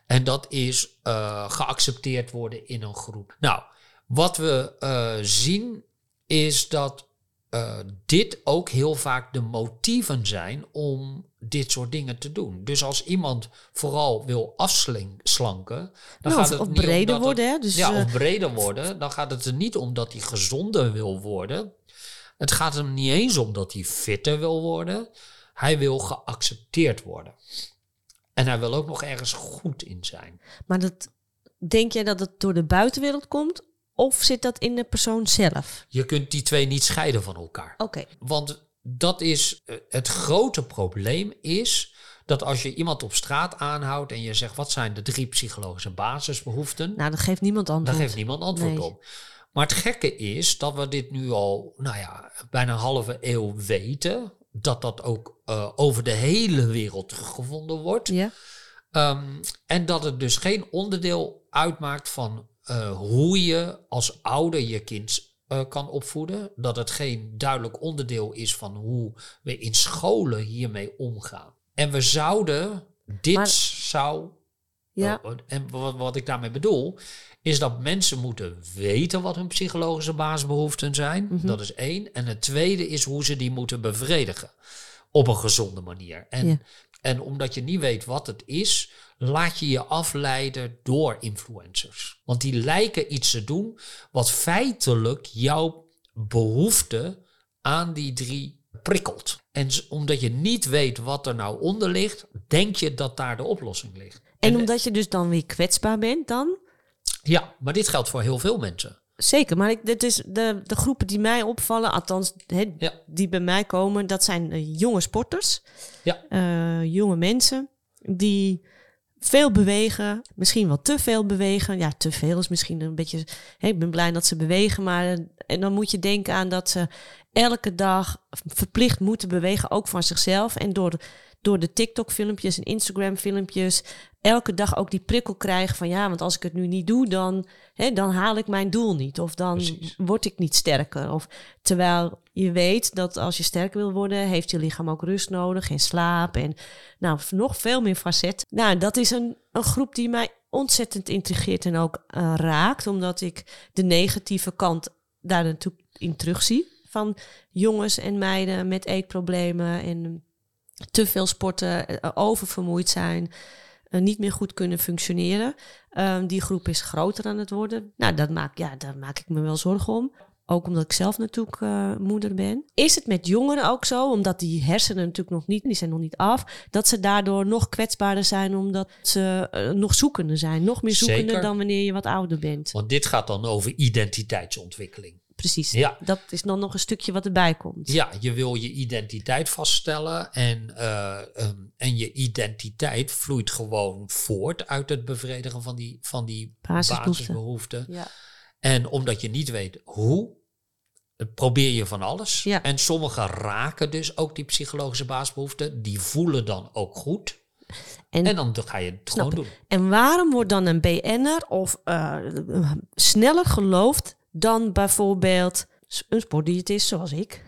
[SPEAKER 1] En dat is uh, geaccepteerd worden in een groep. Nou, wat we uh, zien is dat uh, dit ook heel vaak de motieven zijn om dit soort dingen te doen. Dus als iemand vooral wil afslanken, dan
[SPEAKER 2] nou,
[SPEAKER 1] gaat het
[SPEAKER 2] of
[SPEAKER 1] niet
[SPEAKER 2] breder worden. Hè? Dus,
[SPEAKER 1] ja, of breder worden. Dan gaat het er niet om dat hij gezonder wil worden. Het gaat hem niet eens om dat hij fitter wil worden. Hij wil geaccepteerd worden. En hij wil ook nog ergens goed in zijn.
[SPEAKER 2] Maar dat, denk jij dat het door de buitenwereld komt? Of zit dat in de persoon zelf?
[SPEAKER 1] Je kunt die twee niet scheiden van elkaar.
[SPEAKER 2] Oké. Okay.
[SPEAKER 1] Want dat is het grote probleem is dat als je iemand op straat aanhoudt en je zegt wat zijn de drie psychologische basisbehoeften,
[SPEAKER 2] nou, dat geeft niemand antwoord.
[SPEAKER 1] Daar geeft niemand antwoord
[SPEAKER 2] Nee.
[SPEAKER 1] op. Maar het gekke is dat we dit nu al, nou ja, bijna een halve eeuw weten. Dat dat ook uh, over de hele wereld teruggevonden wordt.
[SPEAKER 2] Ja.
[SPEAKER 1] Um, en dat het dus geen onderdeel uitmaakt van uh, hoe je als ouder je kind uh, kan opvoeden. Dat het geen duidelijk onderdeel is van hoe we in scholen hiermee omgaan. En we zouden, dit
[SPEAKER 2] Maar-
[SPEAKER 1] zou.
[SPEAKER 2] Ja.
[SPEAKER 1] uh, en wat, wat ik daarmee bedoel, is dat mensen moeten weten wat hun psychologische basisbehoeften zijn.
[SPEAKER 2] Mhm.
[SPEAKER 1] Dat is één. En het tweede is hoe ze die moeten bevredigen. Op een gezonde manier. En,
[SPEAKER 2] Ja.
[SPEAKER 1] en omdat je niet weet wat het is, laat je je afleiden door influencers. Want die lijken iets te doen wat feitelijk jouw behoefte aan die drie prikkelt. En omdat je niet weet wat er nou onder ligt, denk je dat daar de oplossing ligt.
[SPEAKER 2] En omdat je dus dan weer kwetsbaar bent dan?
[SPEAKER 1] Ja, maar dit geldt voor heel veel mensen.
[SPEAKER 2] Zeker, maar ik, dit is de, de groepen die mij opvallen, althans
[SPEAKER 1] Ja.
[SPEAKER 2] die bij mij komen, dat zijn eh, jonge sporters,
[SPEAKER 1] Ja.
[SPEAKER 2] eh, jonge mensen die veel bewegen, misschien wel te veel bewegen. Ja, te veel is misschien een beetje. Ik ben blij dat ze bewegen, maar en dan moet je denken aan dat ze elke dag verplicht moeten bewegen, ook van zichzelf en door door de TikTok-filmpjes en Instagram-filmpjes elke dag ook die prikkel krijgen van ja, want als ik het nu niet doe, dan, hè, dan haal ik mijn doel niet. Of dan
[SPEAKER 1] Precies.
[SPEAKER 2] word ik niet sterker. Of terwijl je weet dat als je sterk wil worden, heeft je lichaam ook rust nodig en slaap en nou, nog veel meer facet. Nou, dat is een, een groep die mij ontzettend intrigeert en ook eh, raakt, omdat ik de negatieve kant daar natuurlijk in terugzie. Van jongens en meiden met eetproblemen en te veel sporten, eh, oververmoeid zijn, eh, niet meer goed kunnen functioneren. Ehm, die groep is groter aan het worden. Nou, dat maak, ja, daar maak ik me wel zorgen om. Ook omdat ik zelf natuurlijk eh, moeder ben. Is het met jongeren ook zo, omdat die hersenen natuurlijk nog niet, die zijn nog niet af, dat ze daardoor nog kwetsbaarder zijn, omdat ze eh, nog zoekender zijn, nog meer zoekender
[SPEAKER 1] Zeker.
[SPEAKER 2] dan wanneer je wat ouder bent.
[SPEAKER 1] Want dit gaat dan over identiteitsontwikkeling.
[SPEAKER 2] Precies.
[SPEAKER 1] Ja.
[SPEAKER 2] Dat is dan nog een stukje wat erbij komt.
[SPEAKER 1] Ja, je wil je identiteit vaststellen en, eh, ehm, en je identiteit vloeit gewoon voort uit het bevredigen van die, van die
[SPEAKER 2] Basisbehoeften. Ja.
[SPEAKER 1] En omdat je niet weet hoe, eh, probeer je van alles.
[SPEAKER 2] Ja.
[SPEAKER 1] En sommigen raken dus ook die psychologische basisbehoeften. Die voelen dan ook goed.
[SPEAKER 2] En,
[SPEAKER 1] En dan ga je het gewoon doen.
[SPEAKER 2] en waarom wordt dan een BN'er of eh, sneller geloofd dan bijvoorbeeld een sportdiëtist zoals ik?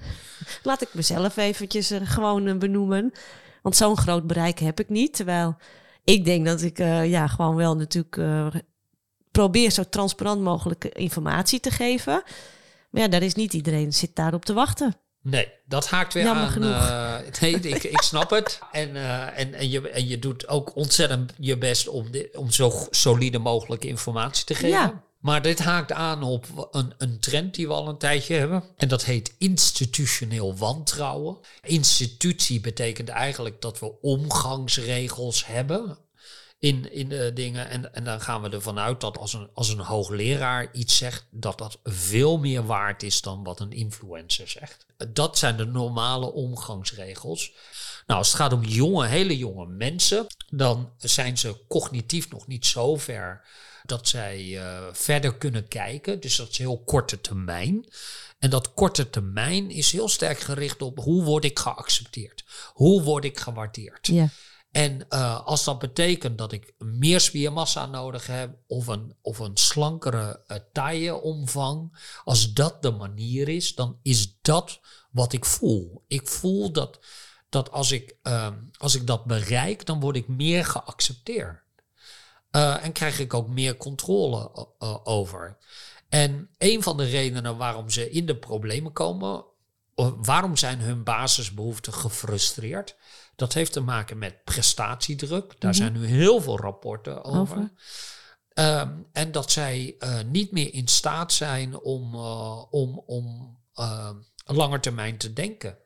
[SPEAKER 2] Laat ik mezelf eventjes eh, gewoon eh, benoemen. Want zo'n groot bereik heb ik niet. Terwijl ik denk dat ik eh, ja, gewoon wel natuurlijk probeer zo transparant mogelijk informatie te geven. Maar ja, daar is niet iedereen zit daarop te wachten.
[SPEAKER 1] Nee, dat haakt weer
[SPEAKER 2] Jammer
[SPEAKER 1] aan.
[SPEAKER 2] genoeg.
[SPEAKER 1] nee, ik, ik snap het. En, en, en, je, en je doet ook ontzettend je best om, di- om zo solide mogelijke informatie te geven.
[SPEAKER 2] Ja.
[SPEAKER 1] Maar dit haakt aan op een, een trend die we al een tijdje hebben. En dat heet institutioneel wantrouwen. Institutie betekent eigenlijk dat we omgangsregels hebben in, in dingen. En, en dan gaan we ervan uit dat als een, als een hoogleraar iets zegt, dat dat veel meer waard is dan wat een influencer zegt. Dat zijn de normale omgangsregels. Nou, als het gaat om jonge, hele jonge mensen, dan zijn ze cognitief nog niet zo ver dat zij eh, verder kunnen kijken. Dus dat is heel korte termijn. En dat korte termijn is heel sterk gericht op hoe word ik geaccepteerd? Hoe word ik gewaardeerd?
[SPEAKER 2] Ja.
[SPEAKER 1] En eh, als dat betekent dat ik meer spiermassa nodig heb of een, of een slankere uh, tailleomvang, als dat de manier is, dan is dat wat ik voel. Ik voel dat, dat als, ik, uh, als ik dat bereik, dan word ik meer geaccepteerd. Uh, en krijg ik ook meer controle uh, over. En een van de redenen waarom ze in de problemen komen, waarom zijn hun basisbehoeften gefrustreerd? Dat heeft te maken met prestatiedruk. Daar mm -hmm. zijn nu heel veel rapporten over. over. Um, en dat zij uh, niet meer in staat zijn om, uh, om, om uh, langer termijn te denken.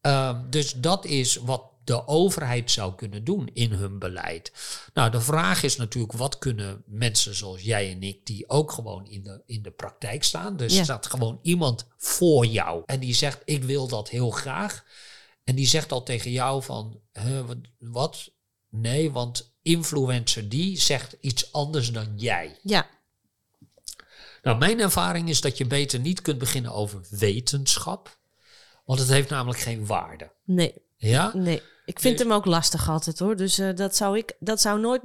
[SPEAKER 1] Um, dus dat is wat de overheid zou kunnen doen in hun beleid. Nou, de vraag is natuurlijk, wat kunnen mensen zoals jij en ik, die ook gewoon in de, in de praktijk staan. Dus ja. staat gewoon iemand voor jou en die zegt, ik wil dat heel graag. En die zegt al tegen jou van, wat, wat? Nee, want influencer die zegt iets anders dan jij.
[SPEAKER 2] Ja.
[SPEAKER 1] Nou, mijn ervaring is dat je beter niet kunt beginnen over wetenschap. Want het heeft namelijk geen waarde.
[SPEAKER 2] Nee.
[SPEAKER 1] Ja?
[SPEAKER 2] Nee. Ik vind nee. hem ook lastig altijd hoor. Dus uh, dat zou ik, dat zou nooit.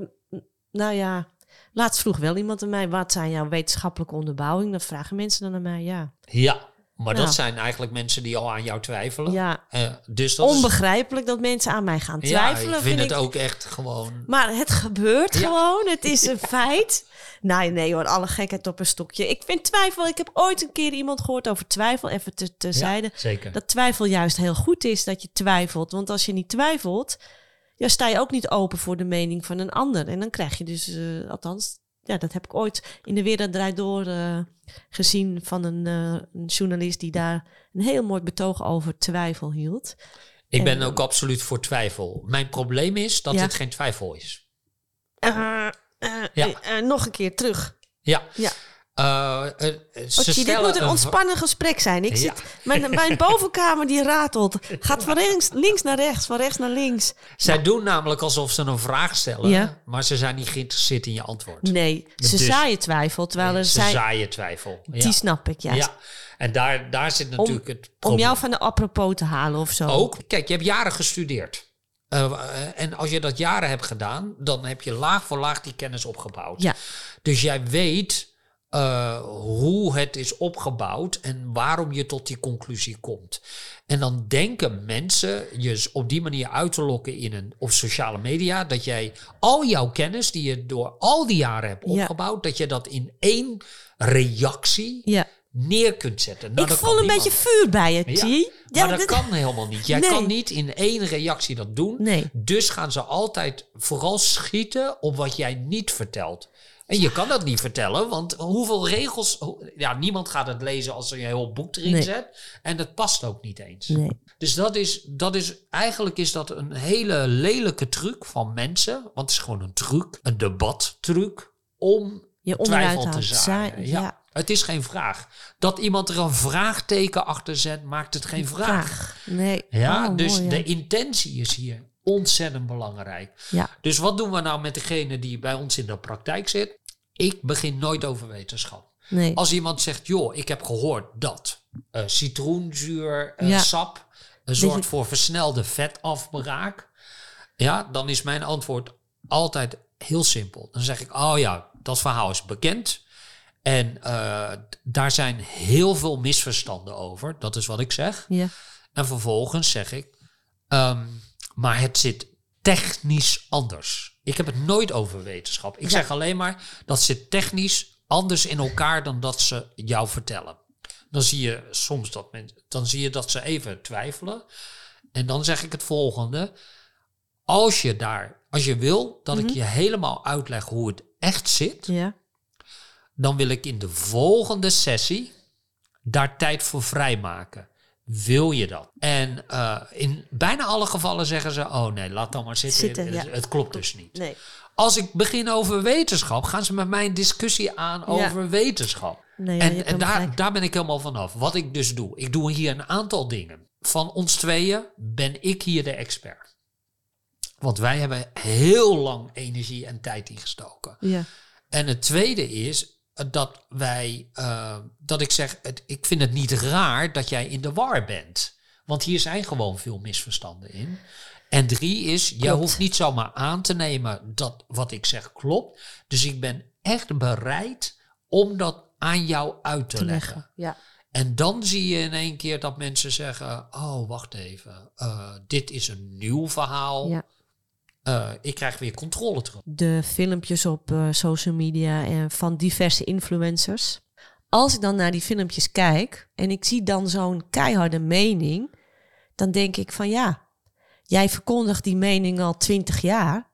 [SPEAKER 2] Nou ja, laatst vroeg wel iemand aan mij: wat zijn jouw wetenschappelijke onderbouwing? Dan vragen mensen dan aan mij, ja.
[SPEAKER 1] Ja, maar dat zijn eigenlijk mensen die al aan jou twijfelen.
[SPEAKER 2] Ja.
[SPEAKER 1] Uh, dus dat
[SPEAKER 2] Onbegrijpelijk is... dat mensen aan mij gaan twijfelen.
[SPEAKER 1] Ja, ik vind, vind het ik... ook echt gewoon.
[SPEAKER 2] Maar het gebeurt ja. gewoon. Het is een feit. Nee, nee hoor, alle gekheid op een stokje. Ik vind twijfel. Ik heb ooit een keer iemand gehoord over twijfel. Even te, terzijde.
[SPEAKER 1] Ja, zeker.
[SPEAKER 2] Dat twijfel juist heel goed is dat je twijfelt. Want als je niet twijfelt, ja, sta je ook niet open voor de mening van een ander. En dan krijg je dus, uh, althans, ja, dat heb ik ooit in de Wereld Draait Door uh, gezien van een, uh, een, journalist die daar een heel mooi betoog over twijfel hield.
[SPEAKER 1] Ik ben en, ook absoluut voor twijfel. Mijn probleem is dat ja. het geen twijfel is.
[SPEAKER 2] Uh, ja. nog een keer terug.
[SPEAKER 1] Ja.
[SPEAKER 2] ja.
[SPEAKER 1] Uh,
[SPEAKER 2] Otje, dit moet een ontspannen gesprek zijn. Ik zit, mijn, mijn bovenkamer die ratelt. Gaat van links, links naar rechts, van rechts naar links.
[SPEAKER 1] Zij nou. doen namelijk alsof ze een vraag stellen, ja. maar ze zijn niet geïnteresseerd in je antwoord.
[SPEAKER 2] Nee, ze dus, zaaien twijfel. Terwijl er
[SPEAKER 1] ze
[SPEAKER 2] zij,
[SPEAKER 1] zaaien twijfel.
[SPEAKER 2] Die ja. snap ik, ja.
[SPEAKER 1] ja. En daar, daar zit natuurlijk
[SPEAKER 2] om,
[SPEAKER 1] het probleem.
[SPEAKER 2] Om jou van de apropos te halen of zo.
[SPEAKER 1] Ook. Kijk, je hebt jaren gestudeerd. Uh, en als je dat jaren hebt gedaan, dan heb je laag voor laag die kennis opgebouwd.
[SPEAKER 2] Ja.
[SPEAKER 1] Dus jij weet uh, hoe het is opgebouwd en waarom je tot die conclusie komt. En dan denken mensen je op die manier uit te lokken in een, op sociale media, dat jij al jouw kennis die je door al die jaren hebt opgebouwd, ja. dat je dat in één reactie
[SPEAKER 2] ja.
[SPEAKER 1] neer kunt zetten.
[SPEAKER 2] Nou, ik voel een niemand. beetje vuur bij je, T.
[SPEAKER 1] Ja, ja, maar dat, dat kan helemaal niet. Jij nee. kan niet in één reactie dat doen.
[SPEAKER 2] Nee.
[SPEAKER 1] Dus gaan ze altijd vooral schieten op wat jij niet vertelt. En je kan dat niet vertellen, want hoeveel regels... Ja, niemand gaat het lezen als je een heel boek erin nee. zet. En dat past ook niet eens.
[SPEAKER 2] Nee.
[SPEAKER 1] Dus dat is, dat is... Eigenlijk is dat een hele lelijke truc van mensen. Want het is gewoon een truc. Een debattruc. Om
[SPEAKER 2] je
[SPEAKER 1] twijfel te zaaien.
[SPEAKER 2] Ja.
[SPEAKER 1] ja. Het is geen vraag. Dat iemand er een vraagteken achter zet, maakt het geen vraag.
[SPEAKER 2] vraag. Nee.
[SPEAKER 1] Ja,
[SPEAKER 2] oh,
[SPEAKER 1] dus
[SPEAKER 2] mooi, ja.
[SPEAKER 1] de intentie is hier ontzettend belangrijk.
[SPEAKER 2] Ja.
[SPEAKER 1] Dus wat doen we nou met degene die bij ons in de praktijk zit? Ik begin nooit over wetenschap.
[SPEAKER 2] Nee.
[SPEAKER 1] Als iemand zegt, joh, ik heb gehoord dat uh, citroenzuur, uh,
[SPEAKER 2] Ja.
[SPEAKER 1] sap, uh, zorgt voor versnelde vetafbraak. ja, dan is mijn antwoord altijd heel simpel. Dan zeg ik, oh ja, dat verhaal is bekend. En eh, daar zijn heel veel misverstanden over. Dat is wat ik zeg.
[SPEAKER 2] Ja.
[SPEAKER 1] En vervolgens zeg ik, ehm, maar het zit technisch anders. Ik heb het nooit over wetenschap. Ik
[SPEAKER 2] Ja.
[SPEAKER 1] zeg alleen maar, dat zit technisch anders in elkaar dan dat ze jou vertellen. Dan zie je soms dat mensen, dan zie je dat ze even twijfelen. En dan zeg ik het volgende. Als je daar, als je wil dat ik je helemaal uitleg hoe het echt zit,
[SPEAKER 2] Ja.
[SPEAKER 1] dan wil ik in de volgende sessie daar tijd voor vrijmaken. Wil je dat? En eh, in bijna alle gevallen zeggen ze: Oh nee, laat dan maar zitten.
[SPEAKER 2] Zitten,
[SPEAKER 1] het,
[SPEAKER 2] ja.
[SPEAKER 1] het klopt dus niet.
[SPEAKER 2] Nee.
[SPEAKER 1] Als ik begin over wetenschap, gaan ze met mij een discussie aan over wetenschap.
[SPEAKER 2] Nee,
[SPEAKER 1] en en daar,
[SPEAKER 2] gelijk.
[SPEAKER 1] daar ben ik helemaal vanaf. Wat ik dus doe. Ik doe hier een aantal dingen. Van ons tweeën ben ik hier de expert. Want wij hebben heel lang energie en tijd ingestoken.
[SPEAKER 2] Ja.
[SPEAKER 1] En het tweede is dat wij, eh, dat ik zeg, het, ik vind het niet raar dat jij in de war bent. Want hier zijn gewoon veel misverstanden in. En drie is, jij hoeft niet zomaar aan te nemen dat wat ik zeg klopt. Dus ik ben echt bereid om dat aan jou uit te,
[SPEAKER 2] Te
[SPEAKER 1] leggen.
[SPEAKER 2] leggen. Ja.
[SPEAKER 1] En dan zie je in één keer dat mensen zeggen: Oh, wacht even, eh, dit is een nieuw verhaal.
[SPEAKER 2] Ja.
[SPEAKER 1] Eh, ik krijg weer controle terug.
[SPEAKER 2] de filmpjes op eh, social media en van diverse influencers. Als ik dan naar die filmpjes kijk en ik zie dan zo'n keiharde mening, dan denk ik van ja, jij verkondigt die mening al twintig jaar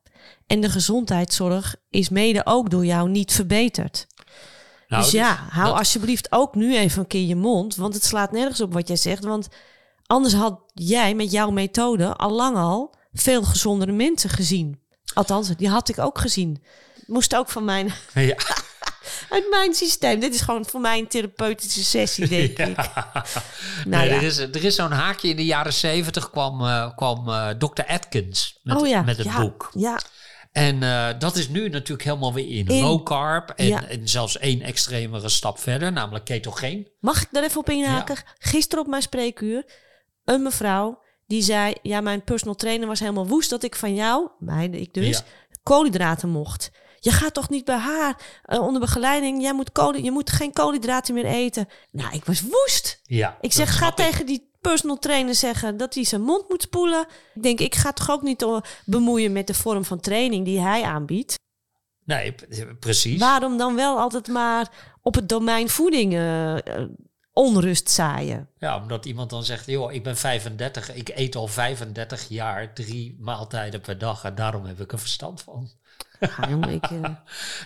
[SPEAKER 2] en de gezondheidszorg is mede ook door jou niet verbeterd.
[SPEAKER 1] Nou,
[SPEAKER 2] dus ja, hou
[SPEAKER 1] dat-
[SPEAKER 2] alsjeblieft ook nu even een keer je mond, want het slaat nergens op wat jij zegt. Want anders had jij met jouw methode al lang al veel gezondere mensen gezien. Althans, die had ik ook gezien. Moest ook van mijn,
[SPEAKER 1] Ja.
[SPEAKER 2] uit mijn systeem. Dit is gewoon voor mij een therapeutische sessie, denk ik. Nou
[SPEAKER 1] nee,
[SPEAKER 2] ja.
[SPEAKER 1] er is, er is zo'n haakje in de jaren zeventig kwam, eh, kwam eh, Dr. Atkins met,
[SPEAKER 2] oh ja,
[SPEAKER 1] met het
[SPEAKER 2] ja,
[SPEAKER 1] boek.
[SPEAKER 2] Ja,
[SPEAKER 1] En eh, dat is nu natuurlijk helemaal weer in,
[SPEAKER 2] In.
[SPEAKER 1] low carb. En, en zelfs één extremere stap verder, namelijk ketogeen.
[SPEAKER 2] Mag ik daar even op inhaken? Gisteren op mijn spreekuur, een mevrouw die zei... Ja, mijn personal trainer was helemaal woest dat ik van jou, mij, ik dus,
[SPEAKER 1] Ja.
[SPEAKER 2] koolhydraten mocht. Je gaat toch niet bij haar eh, onder begeleiding? Jij moet kool, je moet geen koolhydraten meer eten. Nou, ik was woest.
[SPEAKER 1] Ja,
[SPEAKER 2] Ik zeg, ga
[SPEAKER 1] ik.
[SPEAKER 2] tegen die personal trainer zeggen dat hij zijn mond moet spoelen. Ik denk, ik ga toch ook niet eh, bemoeien met de vorm van training die hij aanbiedt.
[SPEAKER 1] Nee, precies.
[SPEAKER 2] Waarom dan wel altijd maar op het domein voeding eh, onrust zaaien?
[SPEAKER 1] Ja, omdat iemand dan zegt, joh, ik ben 35, ik eet al 35 jaar drie maaltijden per dag en daarom heb ik er verstand van.
[SPEAKER 2] Ja, jongen, ik, eh,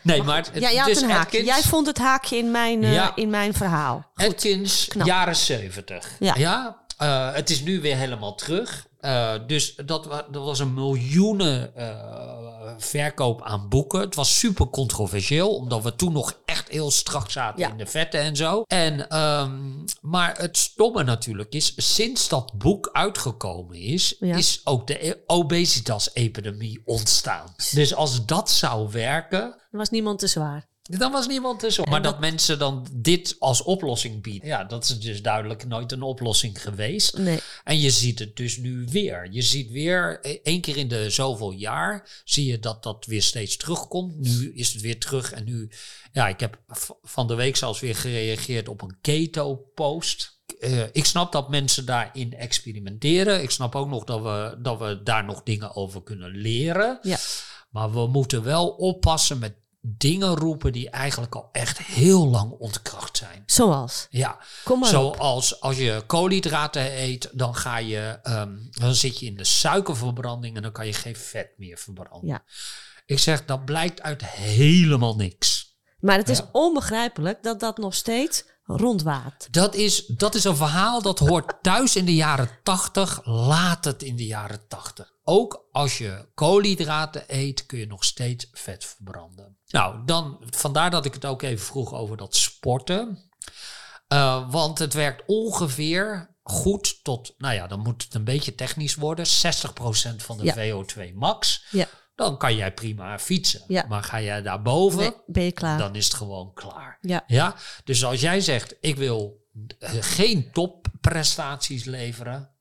[SPEAKER 1] Nee, maar het-
[SPEAKER 2] ja, jij
[SPEAKER 1] dus. Atkins-
[SPEAKER 2] Jij vond het haakje in mijn, eh,
[SPEAKER 1] Ja.
[SPEAKER 2] in mijn verhaal.
[SPEAKER 1] Atkins,
[SPEAKER 2] knap.
[SPEAKER 1] jaren 70.
[SPEAKER 2] Ja.
[SPEAKER 1] eh, het is nu weer helemaal terug. Eh, dus dat, dat was een miljoenen eh, verkoop aan boeken. Het was super controversieel, omdat we toen nog echt heel strak zaten
[SPEAKER 2] Ja.
[SPEAKER 1] in de vetten en zo. En, ehm, maar het stomme natuurlijk is, sinds dat boek uitgekomen is,
[SPEAKER 2] Ja.
[SPEAKER 1] is ook de e- obesitas-epidemie ontstaan. Dus als dat zou werken,
[SPEAKER 2] Er was niemand te zwaar.
[SPEAKER 1] Dan was niemand tussen.
[SPEAKER 2] En
[SPEAKER 1] Maar dat,
[SPEAKER 2] dat-
[SPEAKER 1] mensen dan dit als oplossing bieden. Ja, dat is dus duidelijk nooit een oplossing geweest.
[SPEAKER 2] Nee.
[SPEAKER 1] En je ziet het dus nu weer. Je ziet weer, eh, één keer in de zoveel jaar, zie je dat dat weer steeds terugkomt. Nu is het weer terug. En nu, ja, ik heb van de week zelfs weer gereageerd op een keto-post. Eh, ik snap dat mensen daarin experimenteren. Ik snap ook nog dat we, dat we daar nog dingen over kunnen leren.
[SPEAKER 2] Ja.
[SPEAKER 1] Maar we moeten wel oppassen met dingen roepen die eigenlijk al echt heel lang ontkracht zijn.
[SPEAKER 2] Zoals.
[SPEAKER 1] Ja,
[SPEAKER 2] Kom maar op.
[SPEAKER 1] zoals als je koolhydraten eet, dan, ga je, ehm, dan zit je in de suikerverbranding en dan kan je geen vet meer verbranden.
[SPEAKER 2] Ja.
[SPEAKER 1] Ik zeg, dat blijkt uit helemaal niks.
[SPEAKER 2] Maar het is
[SPEAKER 1] Ja.
[SPEAKER 2] onbegrijpelijk dat dat nog steeds rondwaart.
[SPEAKER 1] Dat is, dat is een verhaal dat hoort thuis in de jaren 80, laat het in de jaren 80. Ook als je koolhydraten eet, kun je nog steeds vet verbranden. Nou, dan, vandaar dat ik het ook even vroeg over dat sporten. Eh, want het werkt ongeveer goed tot, nou ja, dan moet het een beetje technisch worden, 60% van de
[SPEAKER 2] Ja.
[SPEAKER 1] VO2 max.
[SPEAKER 2] Ja.
[SPEAKER 1] Dan kan jij prima fietsen.
[SPEAKER 2] Ja.
[SPEAKER 1] Maar ga jij daarboven,
[SPEAKER 2] Nee, ben je klaar?
[SPEAKER 1] dan is het gewoon klaar.
[SPEAKER 2] Ja.
[SPEAKER 1] Ja, dus als jij zegt, ik wil eh, geen topprestaties leveren,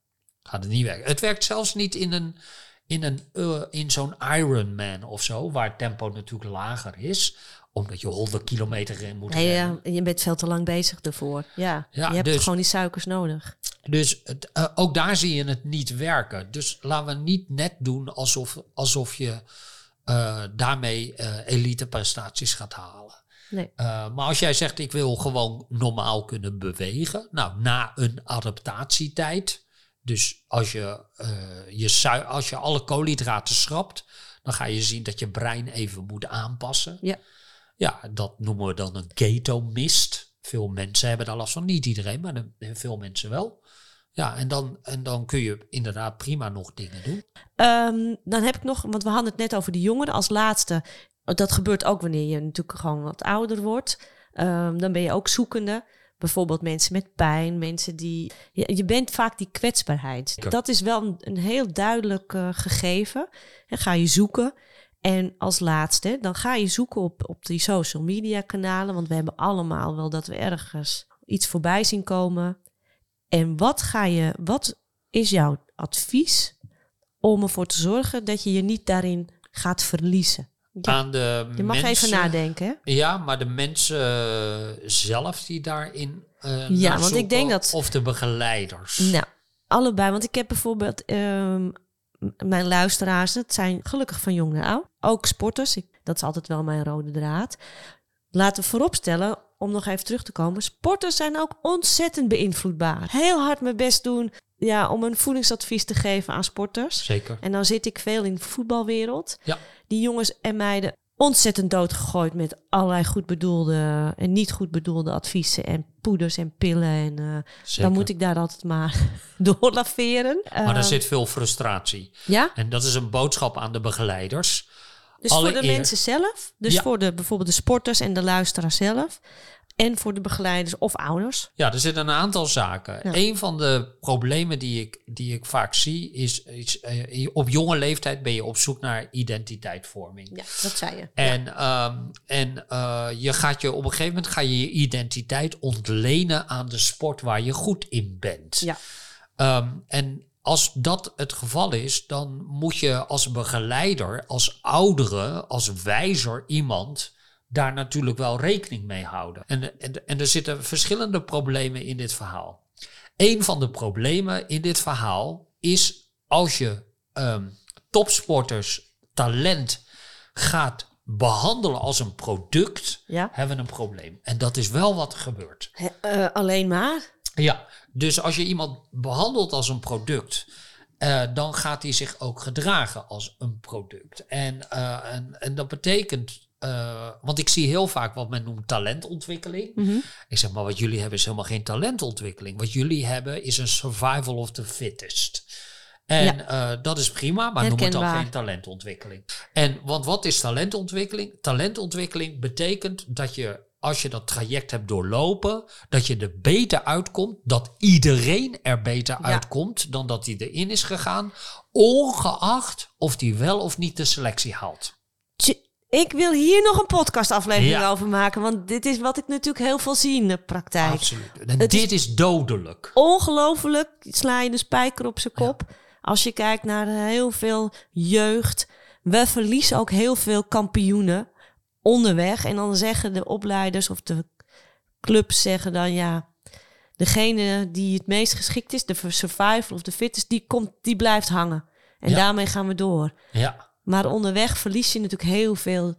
[SPEAKER 1] gaat het niet werken. Het werkt zelfs niet in een, in, een, eh, in zo'n Ironman of zo, waar het tempo natuurlijk lager is, omdat je 100 kilometer in moet
[SPEAKER 2] Nee,
[SPEAKER 1] rennen.
[SPEAKER 2] ja, je bent veel te lang bezig ervoor. Ja,
[SPEAKER 1] Ja,
[SPEAKER 2] je hebt
[SPEAKER 1] dus-
[SPEAKER 2] gewoon die suikers nodig.
[SPEAKER 1] Dus het, eh, ook daar zie je het niet werken. Dus laten we niet net doen alsof, alsof je eh, daarmee eh elite prestaties gaat halen.
[SPEAKER 2] Nee.
[SPEAKER 1] Eh, maar als jij zegt, ik wil gewoon normaal kunnen bewegen. Nou, na een adaptatietijd. Dus als je, eh, je, als je alle koolhydraten schrapt, dan ga je zien dat je brein even moet aanpassen.
[SPEAKER 2] Ja.
[SPEAKER 1] Ja, dat noemen we dan een ketomist. Veel mensen hebben daar last van. Niet iedereen, maar de- veel mensen wel. Ja, en dan, en dan kun je inderdaad prima nog dingen doen.
[SPEAKER 2] Ehm, dan heb ik nog, want we hadden het net over de jongeren als laatste. Dat gebeurt ook wanneer je natuurlijk gewoon wat ouder wordt. Ehm, dan ben je ook zoekende. Bijvoorbeeld mensen met pijn, mensen die. Je, je bent vaak die kwetsbaarheid. Dat is wel een, een heel duidelijk eh, gegeven. En ga je zoeken. En als laatste, dan ga je zoeken op, op die social media kanalen. Want we hebben allemaal wel dat we ergens iets voorbij zien komen. En wat ga je, wat is jouw advies om ervoor te zorgen dat je je niet daarin gaat verliezen? Ja,
[SPEAKER 1] Aan de
[SPEAKER 2] je mag
[SPEAKER 1] mensen,
[SPEAKER 2] even nadenken. Hè?
[SPEAKER 1] Ja, maar de mensen eh, zelf die daarin. eh,
[SPEAKER 2] Ja, want ik denk dat-
[SPEAKER 1] Of de begeleiders.
[SPEAKER 2] Nou, allebei. Want ik heb bijvoorbeeld ehm, mijn luisteraars, dat zijn gelukkig van jong naar oud. Ook sporters, ik, dat is altijd wel mijn rode draad. Laten we vooropstellen, om nog even terug te komen, sporters zijn ook ontzettend beïnvloedbaar. Heel hard mijn best doen ja, om een voedingsadvies te geven aan sporters.
[SPEAKER 1] Zeker.
[SPEAKER 2] En dan zit ik veel in de voetbalwereld.
[SPEAKER 1] Ja.
[SPEAKER 2] Die jongens en meiden ontzettend doodgegooid met allerlei goed bedoelde en niet goed bedoelde adviezen en poeders en pillen. En eh, dan moet ik daar altijd maar door laveren.
[SPEAKER 1] Maar er
[SPEAKER 2] Eh,
[SPEAKER 1] zit veel frustratie.
[SPEAKER 2] ja,
[SPEAKER 1] En dat is een boodschap aan de begeleiders.
[SPEAKER 2] Dus voor de mensen zelf, dus
[SPEAKER 1] Ja.
[SPEAKER 2] voor de, bijvoorbeeld de sporters en de luisteraar zelf. En voor de begeleiders of ouders.
[SPEAKER 1] Ja, er zitten een aantal zaken.
[SPEAKER 2] Ja.
[SPEAKER 1] Een van de problemen die ik, die ik vaak zie is, is eh, op jonge leeftijd ben je op zoek naar identiteitsvorming.
[SPEAKER 2] Ja, dat zei je.
[SPEAKER 1] En, ehm, en eh, je gaat je op een gegeven moment ga je je identiteit ontlenen aan de sport waar je goed in bent.
[SPEAKER 2] Ja.
[SPEAKER 1] Ehm, en als dat het geval is, dan moet je als begeleider, als oudere, als wijzer iemand daar natuurlijk wel rekening mee houden. En, en, en er zitten verschillende problemen in dit verhaal. Een van de problemen in dit verhaal is als je ehm, topsporters talent gaat behandelen als een product,
[SPEAKER 2] Ja.
[SPEAKER 1] hebben we een probleem. En dat is wel wat er gebeurt.
[SPEAKER 2] He- eh, alleen maar.
[SPEAKER 1] Ja, dus als je iemand behandelt als een product, eh, dan gaat hij zich ook gedragen als een product. En, eh, en, en dat betekent, eh, want ik zie heel vaak wat men noemt talentontwikkeling.
[SPEAKER 2] Mhm.
[SPEAKER 1] Ik zeg maar, wat jullie hebben is helemaal geen talentontwikkeling. Wat jullie hebben is een survival of the fittest. En dat is prima, maar noem het dan geen talentontwikkeling. En want wat is talentontwikkeling? Talentontwikkeling betekent dat je, als je dat traject hebt doorlopen, dat je er beter uitkomt, dat iedereen er beter
[SPEAKER 2] Ja.
[SPEAKER 1] uitkomt dan dat hij erin is gegaan, ongeacht of die wel of niet de selectie haalt.
[SPEAKER 2] Ik wil hier nog een podcastaflevering
[SPEAKER 1] Ja.
[SPEAKER 2] over maken. Want dit is wat ik natuurlijk heel veel zie in de praktijk.
[SPEAKER 1] Absoluut. En
[SPEAKER 2] Het
[SPEAKER 1] dit is dodelijk.
[SPEAKER 2] ongelooflijk sla je de spijker op zijn kop. Als je kijkt naar heel veel jeugd. We verliezen ook heel veel kampioenen onderweg. En dan zeggen de opleiders of de clubs zeggen dan ja... Degene die het meest geschikt is, de survival of de fittest, die, komt, die blijft hangen. En
[SPEAKER 1] Ja.
[SPEAKER 2] daarmee gaan we door.
[SPEAKER 1] Ja.
[SPEAKER 2] Maar onderweg verlies je natuurlijk heel veel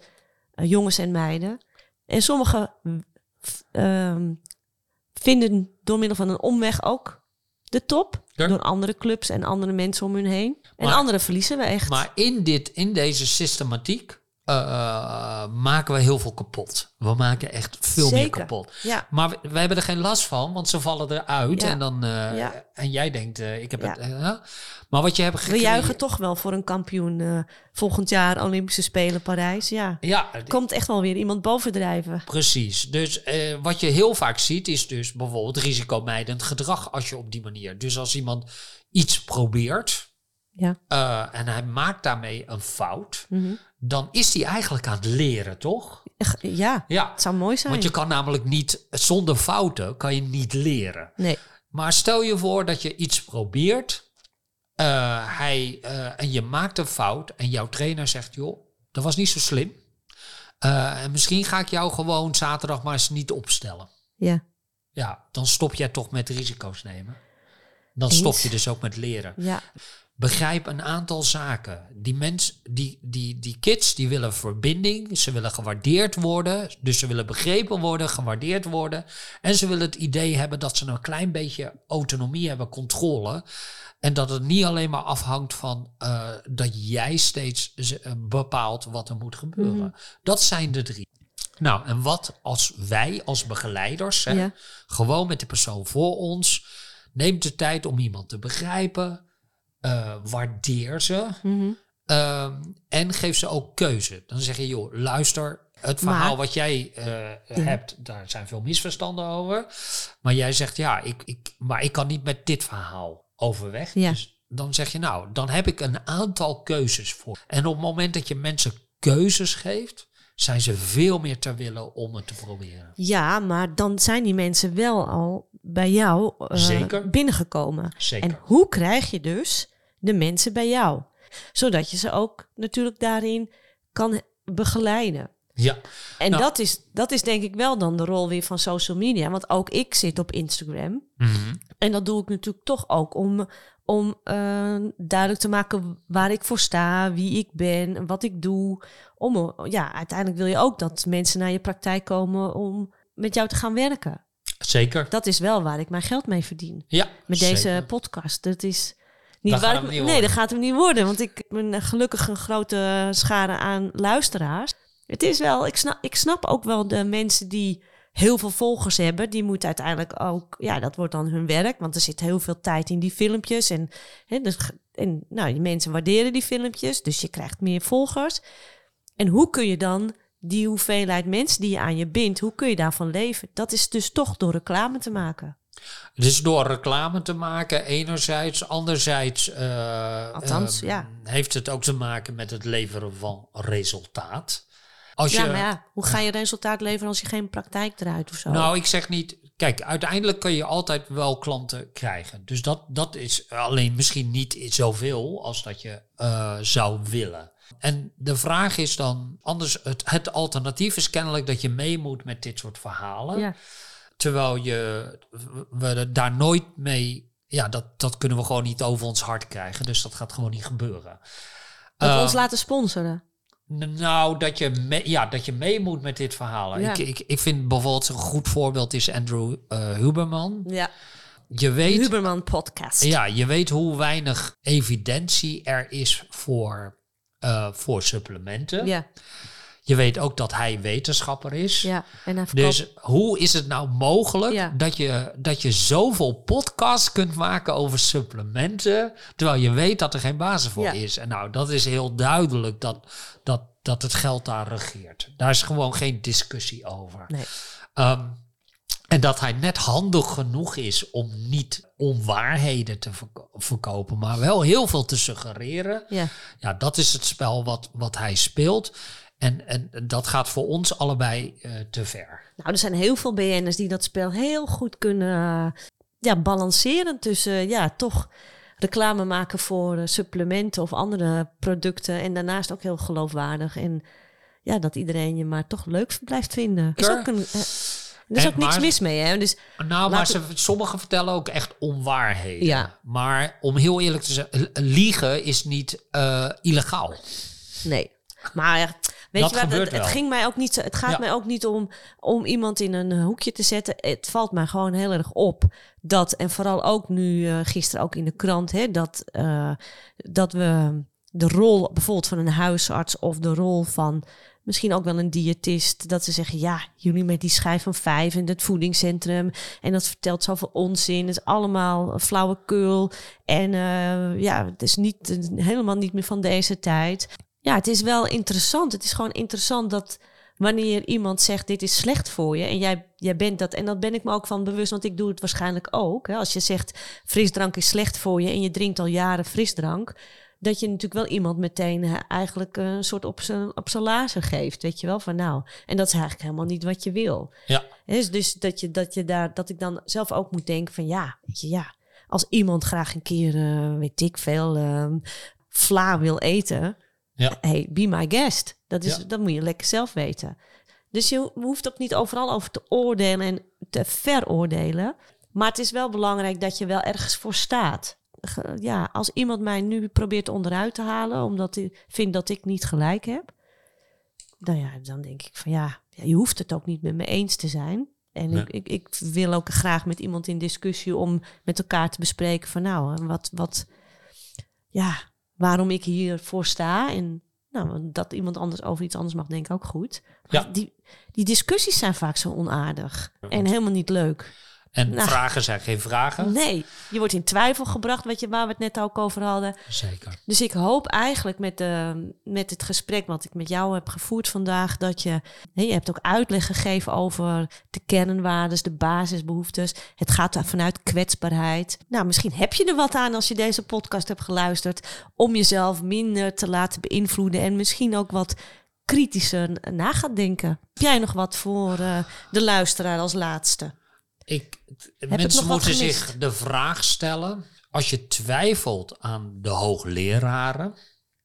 [SPEAKER 2] eh, jongens en meiden. En sommigen ehm, vinden door middel van een omweg ook de top.
[SPEAKER 1] Ja.
[SPEAKER 2] Door andere clubs en andere mensen om hun heen. En anderen verliezen we echt.
[SPEAKER 1] Maar in, dit, in deze systematiek eh, maken we heel veel kapot. We maken echt veel meer kapot.
[SPEAKER 2] ja,
[SPEAKER 1] Maar we, wij hebben er geen last van, want ze vallen eruit.
[SPEAKER 2] Ja.
[SPEAKER 1] En, dan, eh,
[SPEAKER 2] Ja.
[SPEAKER 1] en jij denkt, ik heb het... maar wat je hebt
[SPEAKER 2] we
[SPEAKER 1] gecreëerd...
[SPEAKER 2] juichen toch wel voor een kampioen volgend jaar Olympische Spelen Parijs. Ja,
[SPEAKER 1] Ja,
[SPEAKER 2] komt echt wel weer iemand bovendrijven.
[SPEAKER 1] Precies. Dus wat je heel vaak ziet is dus bijvoorbeeld risicomijdend gedrag als je op die manier. Dus als iemand iets probeert
[SPEAKER 2] Ja.
[SPEAKER 1] eh, en hij maakt daarmee een fout,
[SPEAKER 2] Mhm.
[SPEAKER 1] dan is hij eigenlijk aan het leren, toch?
[SPEAKER 2] Ja,
[SPEAKER 1] Ja.
[SPEAKER 2] het zou mooi zijn.
[SPEAKER 1] Want je kan namelijk niet, zonder fouten kan je niet leren.
[SPEAKER 2] Nee,
[SPEAKER 1] Maar stel je voor dat je iets probeert eh, hij, eh, en je maakt een fout en jouw trainer zegt, joh, dat was niet zo slim. En misschien ga ik jou gewoon zaterdag maar eens niet opstellen.
[SPEAKER 2] Ja,
[SPEAKER 1] Ja, dan stop jij toch met risico's nemen. Dan
[SPEAKER 2] Eens.
[SPEAKER 1] stop je dus ook met leren.
[SPEAKER 2] ja,
[SPEAKER 1] Begrijp een aantal zaken. Die, mens, die, die, die kids die willen verbinding, ze willen gewaardeerd worden. Dus ze willen begrepen worden, gewaardeerd worden. En ze willen het idee hebben dat ze een klein beetje autonomie hebben, controle. En dat het niet alleen maar afhangt van eh, dat jij steeds eh, bepaalt wat er moet gebeuren.
[SPEAKER 2] Mhm.
[SPEAKER 1] Dat zijn de drie. Nou, en wat als wij als begeleiders, hè,
[SPEAKER 2] Ja.
[SPEAKER 1] gewoon met de persoon voor ons, neemt de tijd om iemand te begrijpen, eh, waardeer ze
[SPEAKER 2] mhm.
[SPEAKER 1] ehm, en geef ze ook keuze. Dan zeg je, joh, luister, het verhaal
[SPEAKER 2] Maar-
[SPEAKER 1] wat jij eh, hebt, daar zijn veel misverstanden over. Maar jij zegt, ja, ik, ik, maar ik kan niet met dit verhaal overweg.
[SPEAKER 2] Ja.
[SPEAKER 1] Dus dan zeg je, nou, dan heb ik een aantal keuzes voor. En op het moment dat je mensen keuzes geeft, zijn ze veel meer ter willen om het te proberen.
[SPEAKER 2] ja, maar dan zijn die mensen wel al bij jou eh,
[SPEAKER 1] Zeker.
[SPEAKER 2] binnengekomen.
[SPEAKER 1] Zeker.
[SPEAKER 2] En hoe krijg je dus de mensen bij jou? Zodat je ze ook natuurlijk daarin kan begeleiden.
[SPEAKER 1] Ja,
[SPEAKER 2] En
[SPEAKER 1] Nou.
[SPEAKER 2] dat, is, dat is denk ik wel dan de rol weer van social media. Want ook ik zit op Instagram.
[SPEAKER 1] Mhm.
[SPEAKER 2] En dat doe ik natuurlijk toch ook om, om eh, duidelijk te maken waar ik voor sta, wie ik ben, en wat ik doe. Om, ja, uiteindelijk wil je ook dat mensen naar je praktijk komen om met jou te gaan werken.
[SPEAKER 1] zeker.
[SPEAKER 2] Dat is wel waar ik mijn geld mee verdien.
[SPEAKER 1] Ja,
[SPEAKER 2] Met
[SPEAKER 1] zeker.
[SPEAKER 2] deze podcast. Dat is niet
[SPEAKER 1] Dat
[SPEAKER 2] waar
[SPEAKER 1] gaat
[SPEAKER 2] ik,
[SPEAKER 1] hem niet
[SPEAKER 2] Nee, dat gaat hem niet worden. Want ik ben gelukkig een grote schare aan luisteraars. Het is wel, ik snap, ik snap ook wel de mensen die heel veel volgers hebben. Die moeten uiteindelijk ook, ja, dat wordt dan hun werk. Want er zit heel veel tijd in die filmpjes. En, hè, dus, en nou, die mensen waarderen die filmpjes. Dus je krijgt meer volgers. En hoe kun je dan die hoeveelheid mensen die je aan je bindt, hoe kun je daarvan leven? Dat is dus toch door reclame te maken.
[SPEAKER 1] Dus door reclame te maken, enerzijds. Anderzijds eh,
[SPEAKER 2] Althans,
[SPEAKER 1] ehm,
[SPEAKER 2] ja.
[SPEAKER 1] heeft het ook te maken met het leveren van resultaat. Als
[SPEAKER 2] Ja,
[SPEAKER 1] je,
[SPEAKER 2] maar ja, hoe ga je resultaat leveren als je geen praktijk draait of zo?
[SPEAKER 1] Nou, ik zeg niet. Kijk, uiteindelijk kun je altijd wel klanten krijgen. Dus dat, dat is alleen misschien niet zoveel als dat je eh, zou willen. En de vraag is dan, anders, het, het alternatief is kennelijk dat je mee moet met dit soort verhalen.
[SPEAKER 2] ja.
[SPEAKER 1] Terwijl je, we daar nooit mee, ja, dat, dat kunnen we gewoon niet over ons hart krijgen. Dus dat gaat gewoon niet gebeuren.
[SPEAKER 2] Dat we
[SPEAKER 1] Eh,
[SPEAKER 2] ons laten sponsoren.
[SPEAKER 1] Nou, dat je, mee, ja, dat je mee moet met dit verhaal.
[SPEAKER 2] Ja.
[SPEAKER 1] Ik, ik, ik vind bijvoorbeeld een goed voorbeeld is Andrew eh, Huberman.
[SPEAKER 2] Ja,
[SPEAKER 1] Je weet,
[SPEAKER 2] Huberman podcast.
[SPEAKER 1] ja, je weet hoe weinig evidentie er is voor, eh, voor supplementen.
[SPEAKER 2] ja,
[SPEAKER 1] Je weet ook dat hij wetenschapper is.
[SPEAKER 2] ja. En hij verkoopt...
[SPEAKER 1] Dus hoe is het nou mogelijk
[SPEAKER 2] Ja.
[SPEAKER 1] dat, je, dat je zoveel podcasts kunt maken over supplementen, terwijl je weet dat er geen basis voor
[SPEAKER 2] Ja.
[SPEAKER 1] is? En nou, dat is heel duidelijk dat, dat, dat het geld daar regeert. Daar is gewoon geen discussie over.
[SPEAKER 2] Nee.
[SPEAKER 1] Ehm, en dat hij net handig genoeg is om niet onwaarheden te verko- verkopen, maar wel heel veel te suggereren.
[SPEAKER 2] Ja.
[SPEAKER 1] Ja, dat is het spel wat, wat hij speelt. En, en dat gaat voor ons allebei eh, te ver.
[SPEAKER 2] Nou, er zijn heel veel BN'ers die dat spel heel goed kunnen eh, ja, balanceren tussen ja, toch reclame maken voor eh, supplementen of andere producten. En daarnaast ook heel geloofwaardig. En ja, dat iedereen je maar toch leuk blijft vinden. Er is ook, een, eh, er is
[SPEAKER 1] En
[SPEAKER 2] ook niks mis mee, hè? Dus
[SPEAKER 1] Nou, maar ze, sommigen vertellen ook echt onwaarheden.
[SPEAKER 2] Ja.
[SPEAKER 1] Maar om heel eerlijk te zeggen, l- liegen is niet eh, illegaal.
[SPEAKER 2] Nee. Maar weet
[SPEAKER 1] Dat
[SPEAKER 2] je wat, het, ging mij ook niet zo, het gaat
[SPEAKER 1] Ja.
[SPEAKER 2] mij ook niet om, om iemand in een eh, hoekje te zetten. Het valt mij gewoon heel erg op dat, en vooral ook nu eh, gisteren ook in de krant, hè, dat, eh, dat we de rol bijvoorbeeld van een huisarts of de rol van misschien ook wel een diëtist, dat ze zeggen, ja, jullie met die schijf van vijf en het voedingscentrum en dat vertelt zoveel onzin, het is allemaal flauwekul en ja, het is niet, helemaal niet meer van deze tijd. Ja, het is wel interessant. Het is gewoon interessant dat wanneer iemand zegt dit is slecht voor je en jij, jij bent dat, en dat ben ik me ook van bewust, want ik doe het waarschijnlijk ook. Hè. Als je zegt frisdrank is slecht voor je en je drinkt al jaren frisdrank, dat je natuurlijk wel iemand meteen eh, eigenlijk eh, een soort op zijn op zijn lazer geeft, weet je wel, van nou, en dat is eigenlijk helemaal niet wat je wil.
[SPEAKER 1] Ja.
[SPEAKER 2] Dus, dus dat, je, dat, je daar, dat ik dan zelf ook moet denken van ja, weet je, ja, als iemand graag een keer, eh, weet ik veel, ehm vla wil eten.
[SPEAKER 1] Ja.
[SPEAKER 2] Hey, be my guest. Dat, is,
[SPEAKER 1] Ja.
[SPEAKER 2] dat moet je lekker zelf weten. Dus je ho- hoeft ook niet overal over te oordelen en te veroordelen. Maar het is wel belangrijk dat je wel ergens voor staat. Ja, als iemand mij nu probeert onderuit te halen omdat hij vindt dat ik niet gelijk heb, nou ja, dan denk ik van ja, je hoeft het ook niet met me eens te zijn. En
[SPEAKER 1] Nee.
[SPEAKER 2] ik, ik, ik wil ook graag met iemand in discussie om met elkaar te bespreken van nou, wat, wat, ja, waarom ik hiervoor sta. En nou, dat iemand anders over iets anders mag denken ook goed.
[SPEAKER 1] Ja.
[SPEAKER 2] die, die discussies zijn vaak zo onaardig en helemaal niet leuk.
[SPEAKER 1] En
[SPEAKER 2] Nou.
[SPEAKER 1] vragen zijn geen vragen.
[SPEAKER 2] Nee, je wordt in twijfel gebracht, wat je, waar we het net ook over hadden.
[SPEAKER 1] Zeker.
[SPEAKER 2] Dus ik hoop eigenlijk met, de, met het gesprek wat ik met jou heb gevoerd vandaag, dat je, je hebt ook uitleg gegeven over de kernwaardes, de basisbehoeftes. Het gaat vanuit kwetsbaarheid. Nou, misschien heb je er wat aan als je deze podcast hebt geluisterd, om jezelf minder te laten beïnvloeden en misschien ook wat kritischer na gaat denken. Heb jij nog wat voor eh, de luisteraar als laatste?
[SPEAKER 1] Ik, mensen moeten zich de vraag stellen. Als je twijfelt aan de hoogleraren.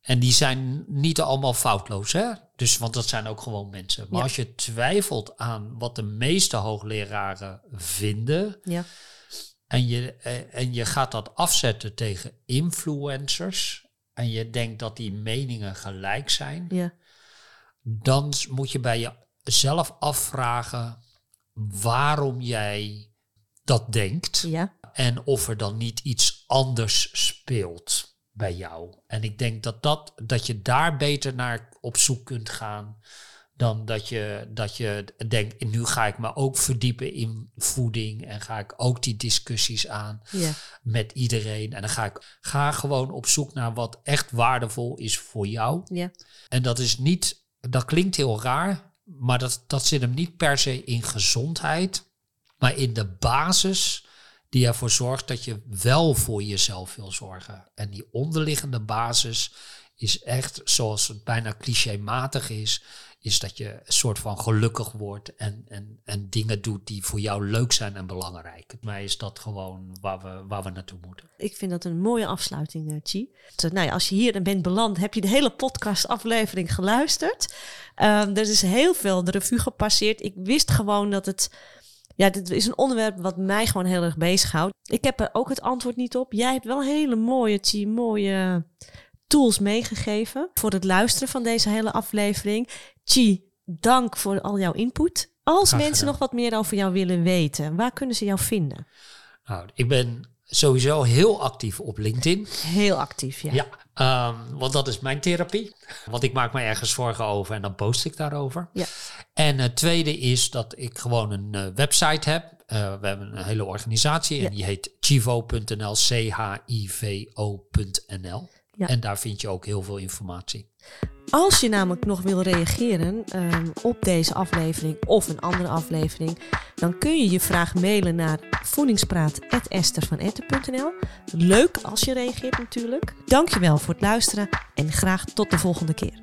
[SPEAKER 1] En die zijn niet allemaal foutloos, hè? Dus, want dat zijn ook gewoon mensen. Maar
[SPEAKER 2] Ja.
[SPEAKER 1] als je twijfelt aan wat de meeste hoogleraren vinden.
[SPEAKER 2] Ja,
[SPEAKER 1] En je, eh, en je gaat dat afzetten tegen influencers. En je denkt dat die meningen gelijk zijn.
[SPEAKER 2] ja,
[SPEAKER 1] dan moet je bij jezelf afvragen waarom jij dat denkt.
[SPEAKER 2] ja,
[SPEAKER 1] En of er dan niet iets anders speelt bij jou. En ik denk dat, dat, dat je daar beter naar op zoek kunt gaan. Dan dat je, dat je denkt, nu ga ik me ook verdiepen in voeding. En ga ik ook die discussies aan
[SPEAKER 2] ja,
[SPEAKER 1] met iedereen. En dan ga ik ga gewoon op zoek naar wat echt waardevol is voor jou.
[SPEAKER 2] ja,
[SPEAKER 1] En dat is niet, dat klinkt heel raar, maar dat, dat zit hem niet per se in gezondheid, maar in de basis die ervoor zorgt dat je wel voor jezelf wil zorgen. En die onderliggende basis is echt, zoals het bijna clichématig is, is dat je een soort van gelukkig wordt en, en, en dingen doet die voor jou leuk zijn en belangrijk. Voor mij is dat gewoon waar we, waar we naartoe moeten.
[SPEAKER 2] Ik vind dat een mooie afsluiting, eh, Chi. Dus, nou als je hier bent beland, heb je de hele podcast-aflevering geluisterd. Ehm, er is heel veel de revue gepasseerd. Ik wist gewoon dat het... Ja, dit is een onderwerp wat mij gewoon heel erg bezighoudt. Ik heb er ook het antwoord niet op. Jij hebt wel hele mooie, Chi, mooie tools meegegeven voor het luisteren van deze hele aflevering. Chi, dank voor al jouw input. Als
[SPEAKER 1] Graag
[SPEAKER 2] mensen
[SPEAKER 1] gedaan.
[SPEAKER 2] nog wat meer over jou willen weten, waar kunnen ze jou vinden?
[SPEAKER 1] Nou, ik ben sowieso heel actief op LinkedIn.
[SPEAKER 2] Heel actief, ja.
[SPEAKER 1] Ja, ehm, want dat is mijn therapie. Want ik maak me ergens zorgen over en dan post ik daarover.
[SPEAKER 2] Ja.
[SPEAKER 1] En het tweede is dat ik gewoon een eh, website heb. Eh, we hebben een hele organisatie
[SPEAKER 2] Ja.
[SPEAKER 1] en die heet chivo.nl, C-H-I-V-O.nl.
[SPEAKER 2] Ja.
[SPEAKER 1] En daar vind je ook heel veel informatie.
[SPEAKER 2] Als je namelijk nog wil reageren ehm, op deze aflevering of een andere aflevering, dan kun je je vraag mailen naar voedingspraat.estervanetten.nl. Leuk als je reageert natuurlijk. Dankjewel voor het luisteren en graag tot de volgende keer.